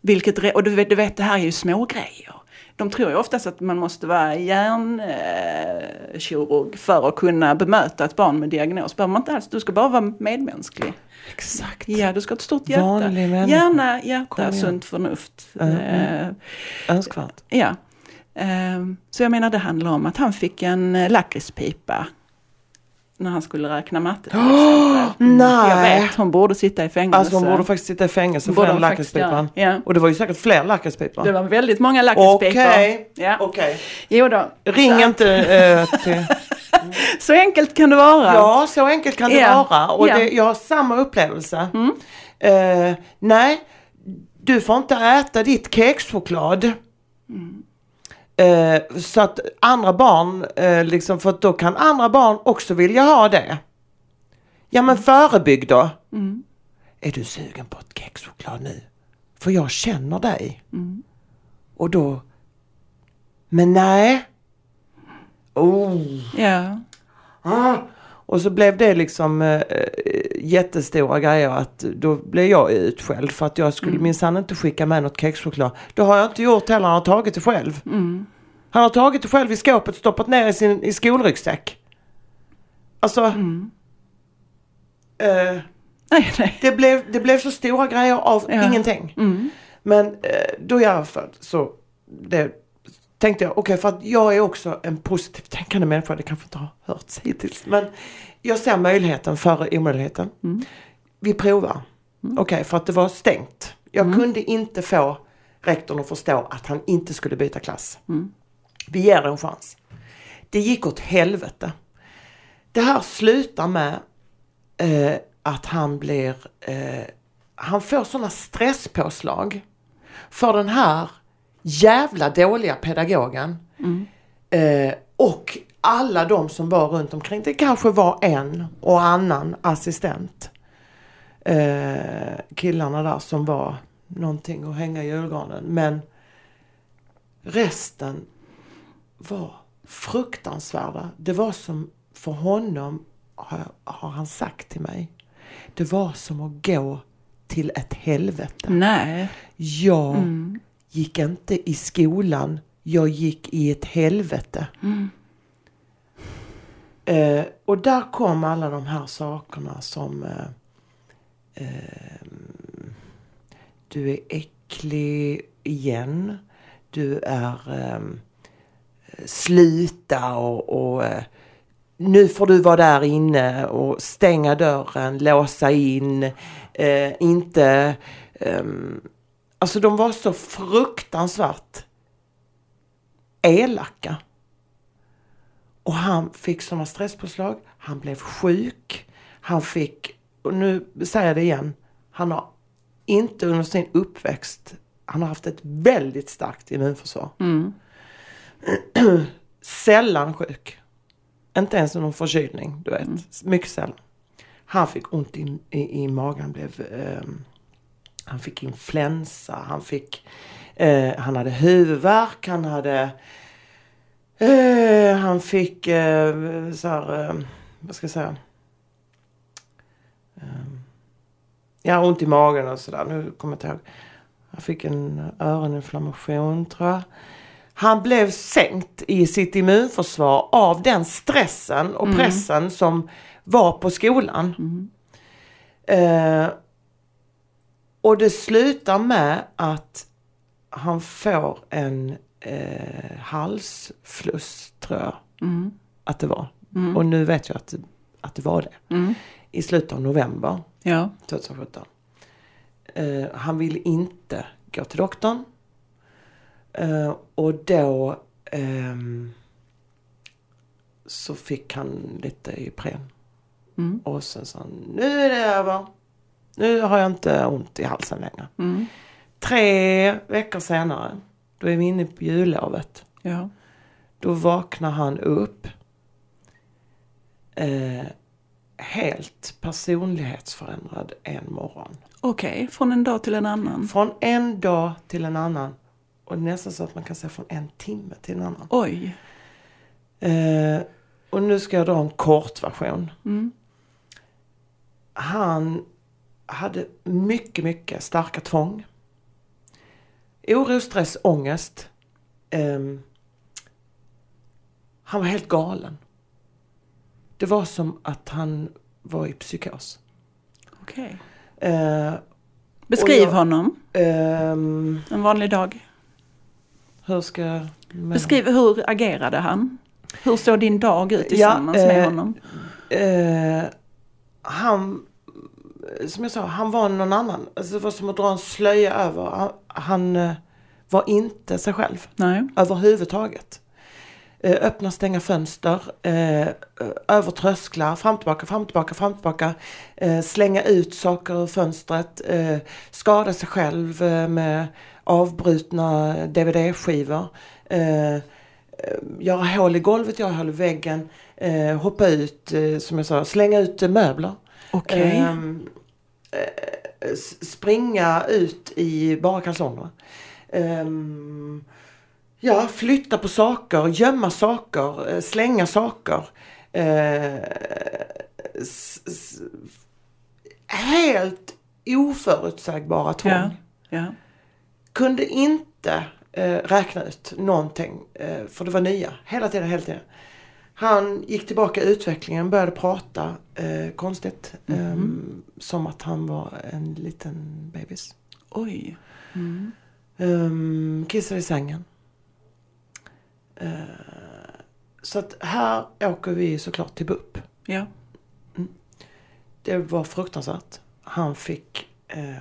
Vilket, och du vet, du vet, det här är ju små grejer. De tror ju oftast att man måste vara hjärnkirurg för att kunna bemöta ett barn med diagnos. Behöver man inte alls, du ska bara vara medmänsklig. Exakt. Ja, du ska ha ett stort hjärta. Vanlig människa. Hjärna, hjärta, sunt förnuft. Mm, Eh, Önskvärt. Ja. Ehm, Så jag menar det handlar om att han fick en eh, lakritspipa. När han skulle räkna matte till exempel. nej. Jag vet, hon borde sitta i fängelse. Alltså hon borde faktiskt sitta i fängelse för den lakritspipan. ja. Och det var ju säkert fler lakritspipor. Det var väldigt många lakritspipor. Okej, Ja. okej. Då. Ring så, inte eh, till... så enkelt kan det vara. Ja, så enkelt kan det Ja. vara. Och Ja. det, jag har samma upplevelse. Mm. Eh, nej, du får inte äta ditt kexchoklad. Eh, så att andra barn, eh, liksom, för att då kan andra barn också vilja ha det. Ja men förebygg då. Mm. Är du sugen på ett kexchoklad nu? För jag känner dig. Mm. Och då, men nej. Oh. Ja. Ah. Och så blev det liksom eh, eh, jättestora grejer att då blev jag utskälld för att jag skulle Mm. minsann inte skicka med något kexchoklad. Det har jag inte gjort heller, han har tagit det själv. Mm. Han har tagit det själv i skåpet, stoppat ner i sin i skolryggsäck. Alltså, Mm. eh, Nej, nej. det, blev, det blev så stora grejer av Ja. ingenting. Mm. Men eh, då alla fall så det, tänkte jag, okej för att jag är också en positivt tänkande människa, det kanske inte har hörts hittills. Men jag ser möjligheten före omöjligheten. Mm. Vi provar. Okej, för att det var stängt. Jag kunde inte få rektorn att förstå att han inte skulle byta klass. Mm. Vi ger det en chans. Det gick åt helvete. Det här slutar med eh, att han blir, eh, han får sådana stresspåslag för den här jävla dåliga pedagogen. Eh, och alla de som var runt omkring. Det kanske var en och annan assistent. Eh, killarna där som var någonting att hänga i julgranen. Men resten var fruktansvärda. Det var som för honom, har, han sagt till mig, det var som att gå till ett helvete. Nej. Jag gick inte i skolan, jag gick i ett helvete. Eh, och där kom alla de här sakerna som eh, eh, Du är äcklig igen. Du är eh, Sluta och, och eh, nu får du vara där inne och stänga dörren, låsa in, eh, inte... ehm, alltså de var så fruktansvärt elaka. Och han fick sådana stresspåslag, han blev sjuk, han fick, och nu säger jag det igen, han har inte under sin uppväxt, han har haft ett väldigt starkt immunförsvar. Mm. Sällan sjuk. Inte ens någon förkylning, du vet. Mycket sällan. Han fick ont i, i, i magen, blev, ehm, han fick influensa, han fick, eh, han hade huvudvärk, han hade, eh, han fick eh, så här, eh, vad ska jag säga? Ehm, ja, ont i magen och sådär. Nu kommer jag inte ihåg. Han fick en öroninflammation tror jag. Han blev sänkt i sitt immunförsvar av den stressen och pressen som var på skolan. Eh, och det slutar med att han får en eh, halsfluss, tror jag att det var. Och nu vet jag att, att det var det. Mm. I slutet av november Ja. 2017. Eh, han ville inte gå till doktorn. Eh, och då ehm, så fick han lite Ipren. Mm. Och sen sa han, nu är det över. Nu har jag inte ont i halsen längre. Mm. Tre veckor senare, då är vi inne på jullovet. Ja. Då vaknar han upp. Eh, helt personlighetsförändrad en morgon. Okej, från en dag till en annan. Från en dag till en annan. Och nästan så att man kan säga från en timme till en annan. Oj. Eh, och nu ska jag dra en kort version. Mm. Han hade mycket, mycket starka tvång. Oro, stress, ångest. Ehm, han var helt galen. Det var som att han var i psykos. Okej. Eh, Beskriv Och jag- honom. ehm, En vanlig dag. hur ska jag... Beskriv hur agerade han? Hur såg din dag ut tillsammans Ja, med eh, honom? Eh, han, som jag sa, han var någon annan. Alltså det var som att dra en slöja över. Han, han eh, var inte sig själv Nej. överhuvudtaget. Eh, öppna, stänga fönster, eh, över trösklar, fram tillbaka, fram tillbaka, fram tillbaka. Eh, slänga ut saker ur fönstret, skada sig själv med avbrutna DVD-skivor. Göra hål i golvet, göra hål i väggen, hoppa ut, som jag sa, slänga ut möbler. S- springa ut i bara kalsonger. Ehm, ja, flytta på saker, gömma saker, eh, slänga saker. Eh, helt oförutsägbara tvång. Ja. Ja. Kunde inte eh, räkna ut någonting. Eh, för det var nya. Hela tiden, hela tiden. Han gick tillbaka i utvecklingen, började prata eh, konstigt. Eh, som att han var en liten bebis. Oj. Um, kissade i sängen. Eh, så att här åker vi såklart till BUP. Ja. Det var fruktansvärt. Han fick eh,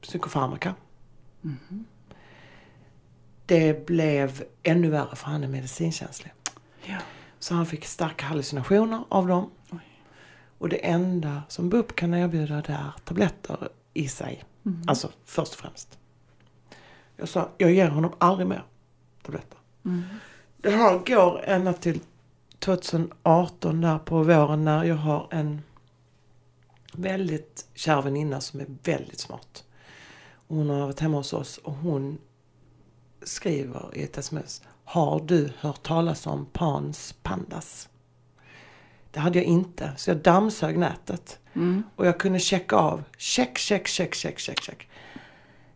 psykofarmaka. Det blev ännu värre för han är medicinkänslig. Ja. Så han fick starka hallucinationer av dem. Oj. Och det enda som BUP kan erbjuda det är tabletter i sig. Mm. Alltså först och främst. Jag sa, jag ger honom aldrig mer tabletter. Mm. Det här går ända till 2018 där på våren när jag har en väldigt kär väninna som är väldigt smart. Hon har varit hemma hos oss och hon skriver i ett sms. Har du hört talas om Pans Pandas? Det hade jag inte, så jag dammsög nätet. Mm. Och jag kunde checka av. Check, check, check, check, check, check.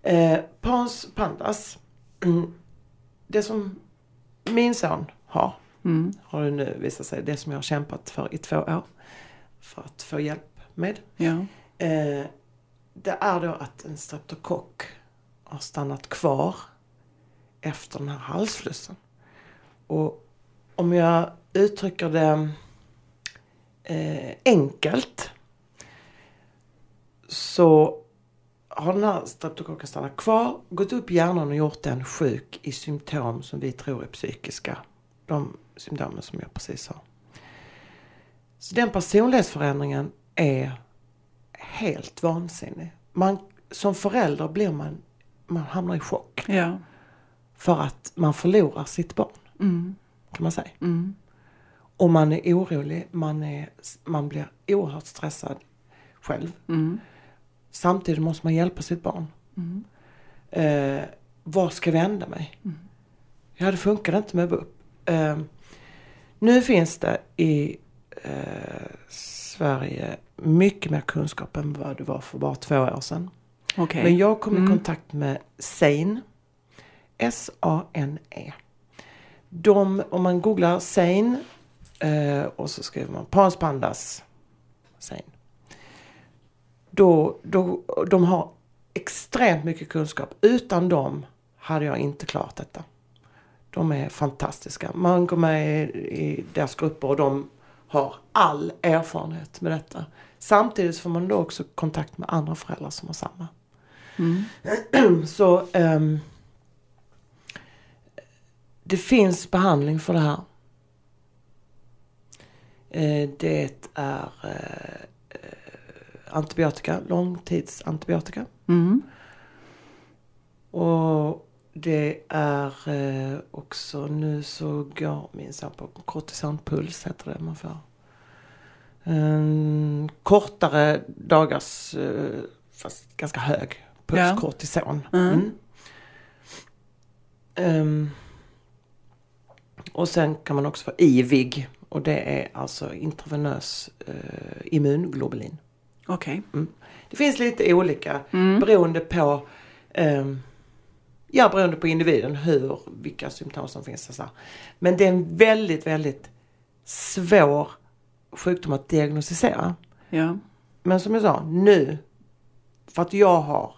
Eh, Pans Pandas. Mm, det som min son har, Mm. har det nu visat sig, det som jag har kämpat för i två år. För att få hjälp med. Ja. Eh, det är då att en streptokock har stannat kvar efter den här halsflussen. Och om jag uttrycker det eh, enkelt så har den här streptokocken stannat kvar, gått upp i hjärnan och gjort den sjuk i symptom som vi tror är psykiska. De symptomen som jag precis sa. Så den personlighetsförändringen är helt vansinnig. Man, som förälder blir man, man hamnar i chock. Ja. För att man förlorar sitt barn, Mm. kan man säga. Mm. Och man är orolig, man, är, man blir oerhört stressad själv. Mm. Samtidigt måste man hjälpa sitt barn. Mm. Eh, var ska jag vända mig? Ja, det funkar inte med BUP. Eh, nu finns det i eh, Sverige mycket mer kunskap än vad det var för bara två år sedan. Okej. Men jag kom i Mm. kontakt med SANE. S-A-N-E. De, om man googlar SANE eh, och så skriver man Pans Pandas SANE. Då, då, de har extremt mycket kunskap. Utan dem hade jag inte klarat detta. De är fantastiska. Man går med i, deras grupper och de har all erfarenhet med detta. Samtidigt får man då också kontakt med andra föräldrar som har samma. Mm. Så ehm, det finns behandling för det här. Eh, det är eh, antibiotika, långtidsantibiotika. Mm. Och det är eh, också nu så går minsann på kortisonpuls heter det man får. En kortare dagars, fast ganska hög puls, Ja. kortison. Mm. Mm. Ehm, och sen kan man också få IVIG och det är alltså intravenös eh, immunglobulin. Okej. Det finns lite olika Mm. beroende på ehm, Ja, beroende på individen hur, vilka symptom som finns. och Så. här. Men det är en väldigt, väldigt svår sjukdom att diagnostisera. Ja. Men som jag sa, nu, för att jag har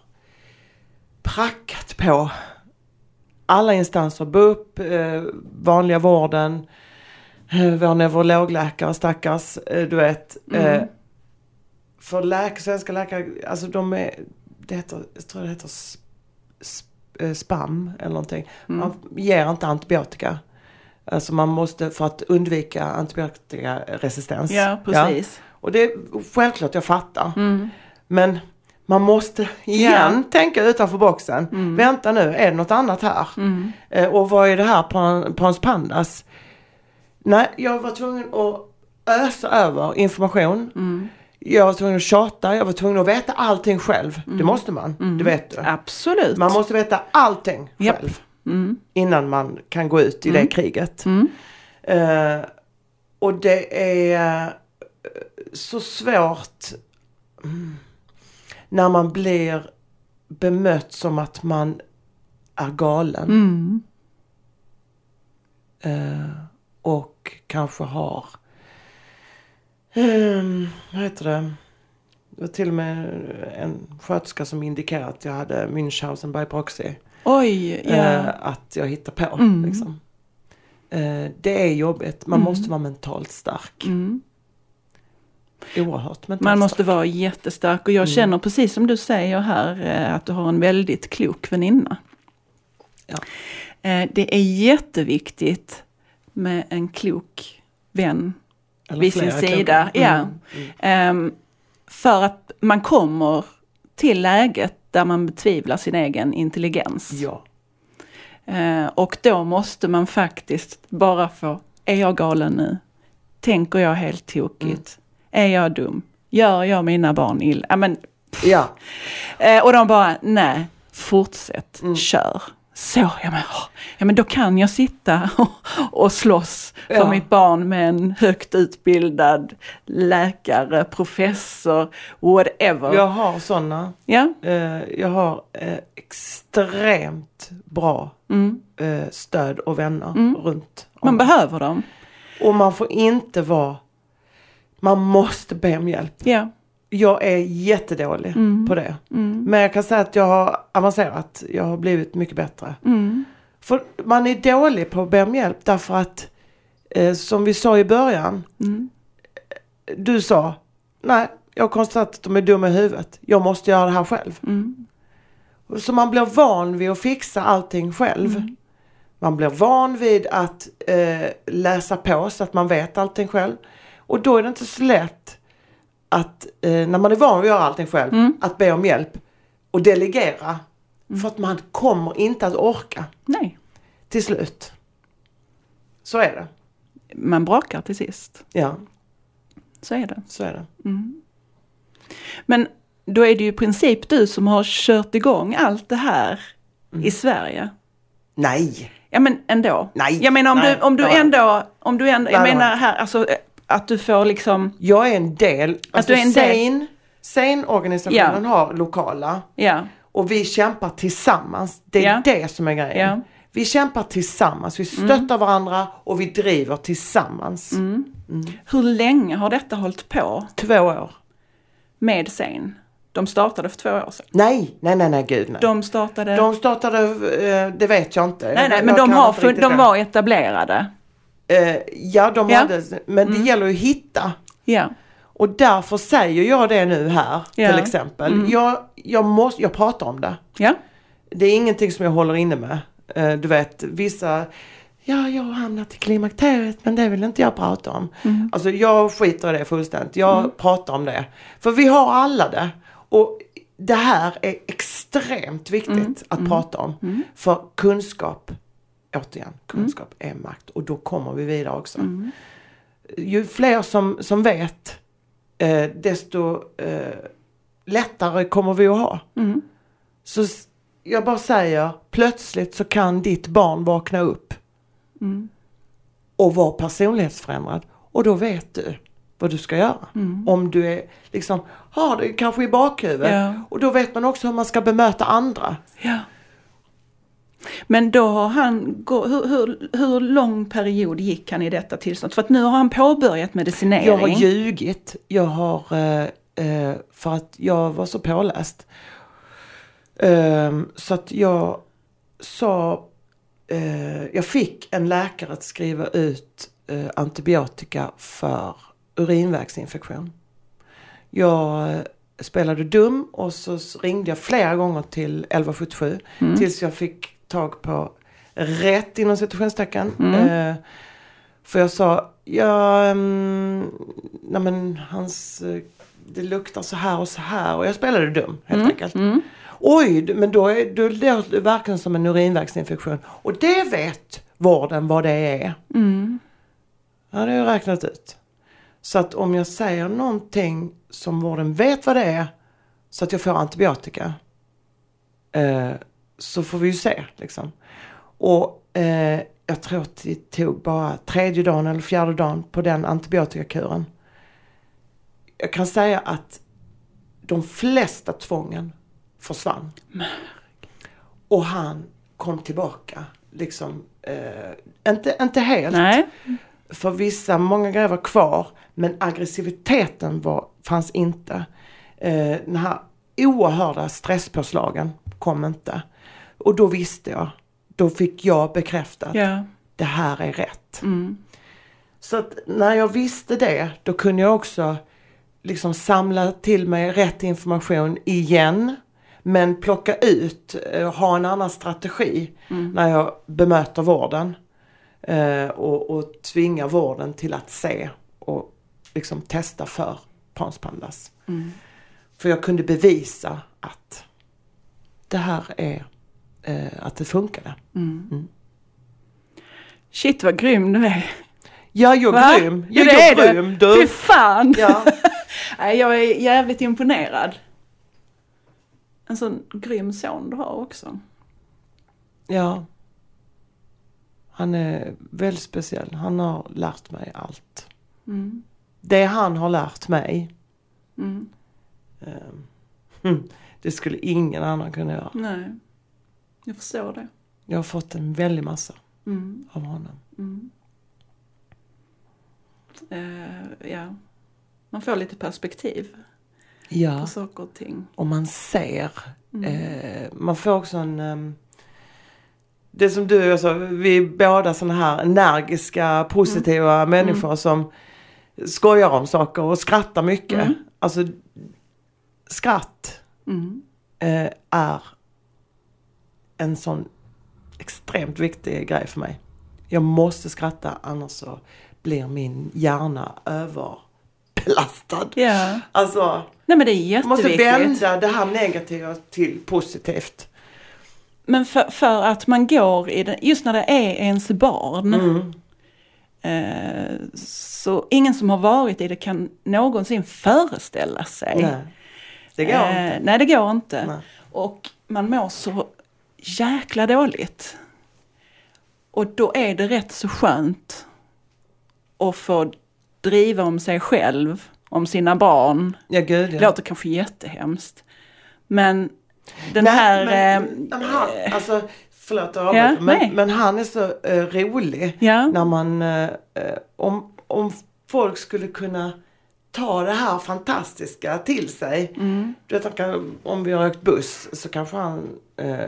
prackat på alla instanser, BUP, eh, vanliga vården, eh, vår neurologläkare stackars, eh, du vet. Mm. för läkare, svenska läkare, alltså de är, det heter, jag tror det heter sp, sp, spam eller någonting. Mm. Man ger inte antibiotika. Alltså man måste för att undvika antibiotikaresistens. Ja, precis. Och det är självklart, jag fattar. Mm. Men man måste igen tänka utanför boxen. Mm. Vänta nu, är det något annat här? Mm. Eh, och vad är det här på Pans Pandas? Nej, jag var tvungen att ösa över information. Mm. Jag var tvungen att tjata, jag var tvungen att veta allting själv. Mm. Det måste man, det vet du. Absolut. Man måste veta allting själv. Mm. Innan man kan gå ut i det kriget. Mm. Eh, och det är eh, så svårt mm, när man blir bemött som att man är galen. Mm. Eh, och kanske har, um, vad heter det? Det var till och med en sköterska som indikerade att jag hade Münchhausen by proxy. Oj, ja. Eh, att jag hittar på. Mm. Liksom. Eh, det är jobbigt. Man Mm. måste vara mentalt stark. Mm. Oerhört mentalt Man måste stark. vara jättestark och jag känner precis som du säger här eh, att du har en väldigt klok väninna. Ja. Eh, Det är jätteviktigt med en klok vän Eller vid sin sida. kloka. Ja. Mm, mm. Ehm, För att man kommer till läget där man betvivlar sin egen intelligens. Ja. Eh, Och då måste man faktiskt bara få, är jag galen nu? Tänker jag helt tokigt? Är jag dum? Gör jag mina barn illa? Ja, men, ja. eh, och de bara, nej, fortsätt, Mm. kör. Så, ja men, ja men då kan jag sitta och, och slåss för Ja. mitt barn med en högt utbildad läkare, professor, whatever. Jag har sådana. Ja, Eh, jag har eh, extremt bra mm. stöd och vänner Mm. runt. om man behöver dem. Och man får inte vara... Man måste be om hjälp. Ja. Jag är jättedålig Mm. på det. Mm. Men jag kan säga att jag har avancerat. Jag har blivit mycket bättre. Mm. För man är dålig på att be om hjälp därför att, eh, som vi sa i början, Mm. du sa, nej, jag har konstaterat att de är dumma i huvudet. Jag måste göra det här själv. Mm. Så man blir van vid att fixa allting själv. Mm. Man blir van vid att eh, läsa på så att man vet allting själv. Och då är det inte så lätt att, eh, när man är van vid att göra allting själv, Mm. att be om hjälp och delegera. För att man kommer inte att orka Nej, till slut. Så är det. man brakar till sist. Ja, Så är det. så är det. Mm. Men då är det ju i princip du som har kört igång allt det här Mm. i Sverige. Nej! Ja men ändå. Nej, Jag menar om nej, du, om du nej. ändå, om du ändå, jag Nej, menar här alltså eh, att du får liksom, Jag är en del, alltså du är en del. Sane, Sane-organisationen har lokala ja, och vi kämpar tillsammans. Det är Ja. det som är grejen. Ja. Mm. Vi kämpar tillsammans, vi stöttar varandra och vi driver tillsammans. Mm. hur länge har detta hållit på Två år. med Sen? De startade för två år sedan. Nej, nej, nej, nej, gud nej. De startade, De startade, eh, det vet jag inte. nej nej men de, har, de var etablerade. Eh, ja, de Ja. hade, men det gäller ju att hitta. Ja, Och därför säger jag det nu här Ja. till exempel. Mm. Jag, jag, måste, jag pratar om det. ja, Det är ingenting som jag håller inne med. Eh, du vet, vissa Ja, jag har hamnat i klimakteriet men det vill inte jag prata om. Mm. Alltså jag skiter i det fullständigt. Jag pratar om det. För vi har alla det. Och det här är extremt viktigt Mm. att prata om. För kunskap, återigen, kunskap är makt. Och då kommer vi vidare också. Mm. Ju fler som, som vet, eh, desto eh, lättare kommer vi att ha. Mm. Så jag bara säger, plötsligt så kan ditt barn vakna upp Mm. och vara personlighetsförändrad. Och då vet du vad du ska göra. Om du är liksom, har det kanske i bakhuvudet. Ja. Och då vet man också hur man ska bemöta andra. ja. Men då har han, hur, hur, hur lång period gick han i detta tillstånd? För att nu har han påbörjat medicinering. Jag har ljugit. Jag har, eh, eh, för att jag var så påläst. Ehm, så att jag sa, eh, jag fick en läkare att skriva ut antibiotika för urinvägsinfektion. Jag spelade dum och så ringde jag flera gånger till 1177 tills jag fick tag på rätt inom citationstecken. Eh, för jag sa, ja, um, nej men hans, eh, det luktar så här och så här och jag spelade dum helt enkelt. Mm. Oj, men då är då det verkligen som en urinvägsinfektion. Och det vet vården vad det är. Mm. Ja, det har jag räknat ut. Så att om jag säger någonting som vården vet vad det är så att jag får antibiotika. Eh, så får vi ju se liksom. Och eh, jag tror att det tog bara tredje dagen eller fjärde dagen på den antibiotikakuren. Jag kan säga att de flesta tvången försvann. Och han kom tillbaka. Liksom, eh, inte, inte helt. Nej. För vissa, många grejer var kvar. Men aggressiviteten var, fanns inte. Eh, den här oerhörda stresspåslagen kom inte. Och då visste jag. Då fick jag bekräftat. Ja. Det här är rätt. Mm. Så att när jag visste det, då kunde jag också liksom samla till mig rätt information igen. Men plocka ut, eh, ha en annan strategi när jag bemöter vården. Eh, och, och tvinga vården till att se och liksom testa för panspandas. För jag kunde bevisa att det här är, eh, att det funkade. Shit vad grym du är. Jag är Va? grym. Jag det är grym du. Fy fan. Ja. Nej, jag är jävligt imponerad. En sån grym son du har också. ja. Han är väldigt speciell. Han har lärt mig allt. Mm. Det han har lärt mig, Mm. hm, det skulle ingen annan kunna göra. Nej, jag förstår det. Jag har fått en väldig massa Mm. av honom. Mm. Eh, ja, man får lite perspektiv Ja. på saker och ting. Och man ser. Eh, man får också en... ehm, det som du och jag sa, vi är båda sådana här energiska, positiva människor som skojar om saker och skrattar mycket. Mm. Alltså, skratt Mm. eh, är en sån extremt viktig grej för mig. Jag måste skratta annars så blir min hjärna överbelastad. Ja, Alltså, nej men det är jag måste jätteviktigt. vända det här negativa till positivt. Men för, för att man går i det, just när det är ens barn. Mm. Eh, så ingen som har varit i det kan någonsin föreställa sig. Nej, det går Eh, inte. Nej, det går inte. Nej. Och man mår så jäkla dåligt. Och då är det rätt så skönt att få driva om sig själv, om sina barn. Ja, gud Det ja. låter kanske jättehemskt. Men den Nej, här... men, eh, men han, alltså, förlåt att Ja, nej. men, men han är så eh, rolig. ja, När man, eh, eh, om, om folk skulle kunna ta det här fantastiska till sig. mm, Du vet, om vi har åkt buss så kanske han eh,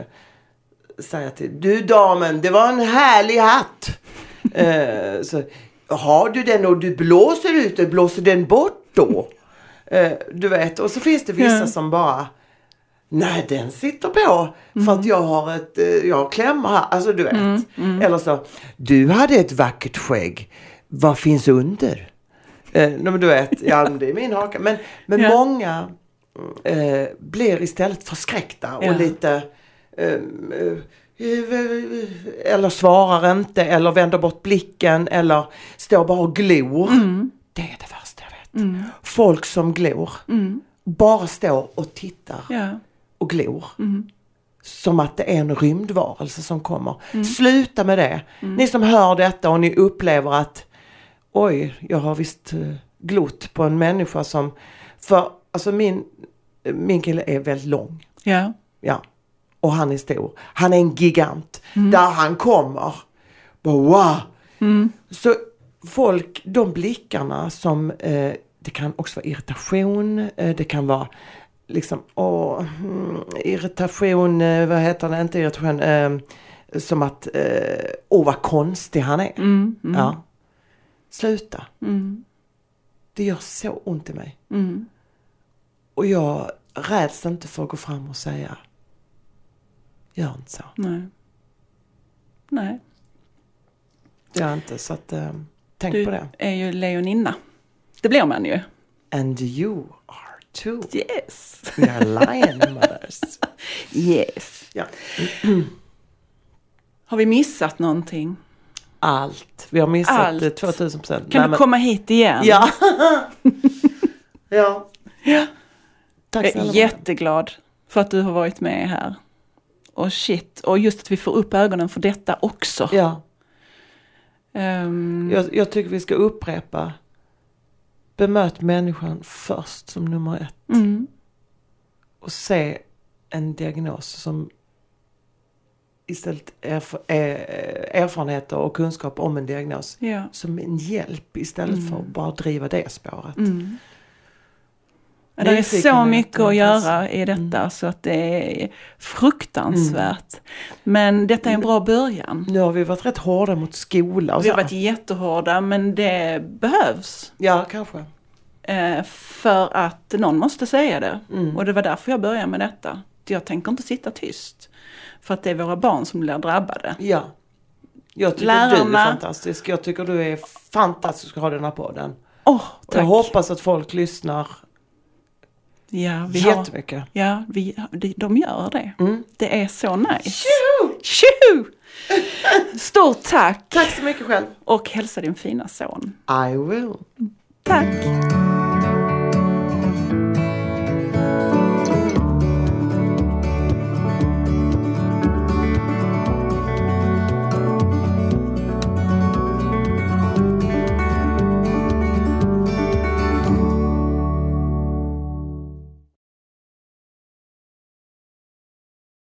säger till Du damen, det var en härlig hatt. eh, så, har du den och du blåser ut den, blåser den bort då? Eh, du vet, och så finns det vissa Ja. som bara Nej, den sitter på för att jag har ett, eh, jag har klämmar här. Alltså du vet. Eller så, du hade ett vackert skägg. Vad finns under? Eh, men du vet, ja det är min haka. Men, men Ja. många eh, blir istället förskräckta och lite eh, eh, eller svarar inte eller vänder bort blicken eller står bara och glor. Det är det värsta jag vet. mm, Folk som glor. mm, Bara står och tittar ja, och glor. mm, Som att det är en rymdvarelse som kommer. Sluta med det. Ni som hör detta och ni upplever att oj, jag har visst uh, glott på en människa som... För alltså min, min kille är väldigt lång. ja, Ja. Och han är stor. Han är en gigant. Där han kommer. Bara, wow! mm, Så folk, de blickarna som, eh, det kan också vara irritation, eh, det kan vara liksom, åh, mm, irritation, eh, vad heter det, inte irritation, eh, som att, eh, åh vad konstig han är. mm, mm, Ja. Sluta. mm, Det gör så ont i mig. mm, Och jag räds inte för att gå fram och säga, gör inte så. nej. Nej, Gör inte, så att, eh, tänk du på det. är ju lejoninna. Det blir man ju. And you are too. Yes. We are lion mothers. Yes. Ja. Har vi missat någonting? Allt. Vi har missat Allt. det 2000 procent. Kan du komma hit igen? Ja. ja. Ja. Tack Jag är jätteglad för att du har varit med här. Och shit, och just att vi får upp ögonen för detta också. Ja. Ehm, Jag, jag tycker vi ska upprepa. Bemöt människan först som nummer ett. mm, Och se en diagnos som istället erf är erfarenheter och kunskap om en diagnos ja. som en hjälp istället för att bara driva det spåret. Mm. Ja, det är så mycket att göra i detta så att det är fruktansvärt. Men detta är en bra början. Nu har vi varit rätt hårda mot skola Vi har varit jättehårda men det behövs. Ja, kanske. Eh, för att någon måste säga det. Mm. Och det var därför jag började med detta. Jag tänker inte sitta tyst. För att det är våra barn som blir drabbade. Ja. Jag tycker du är Lärarna- fantastisk. Jag tycker du är fantastisk att ha den här podden. Åh, Och jag tack! hoppas att folk lyssnar Ja, vi har, jättemycket. ja vi, de- de gör det. Mm. Det är så nice. Tjoho! Tjoho! Stort tack! Tack så mycket själv. Och hälsa din fina son. I will. Tack!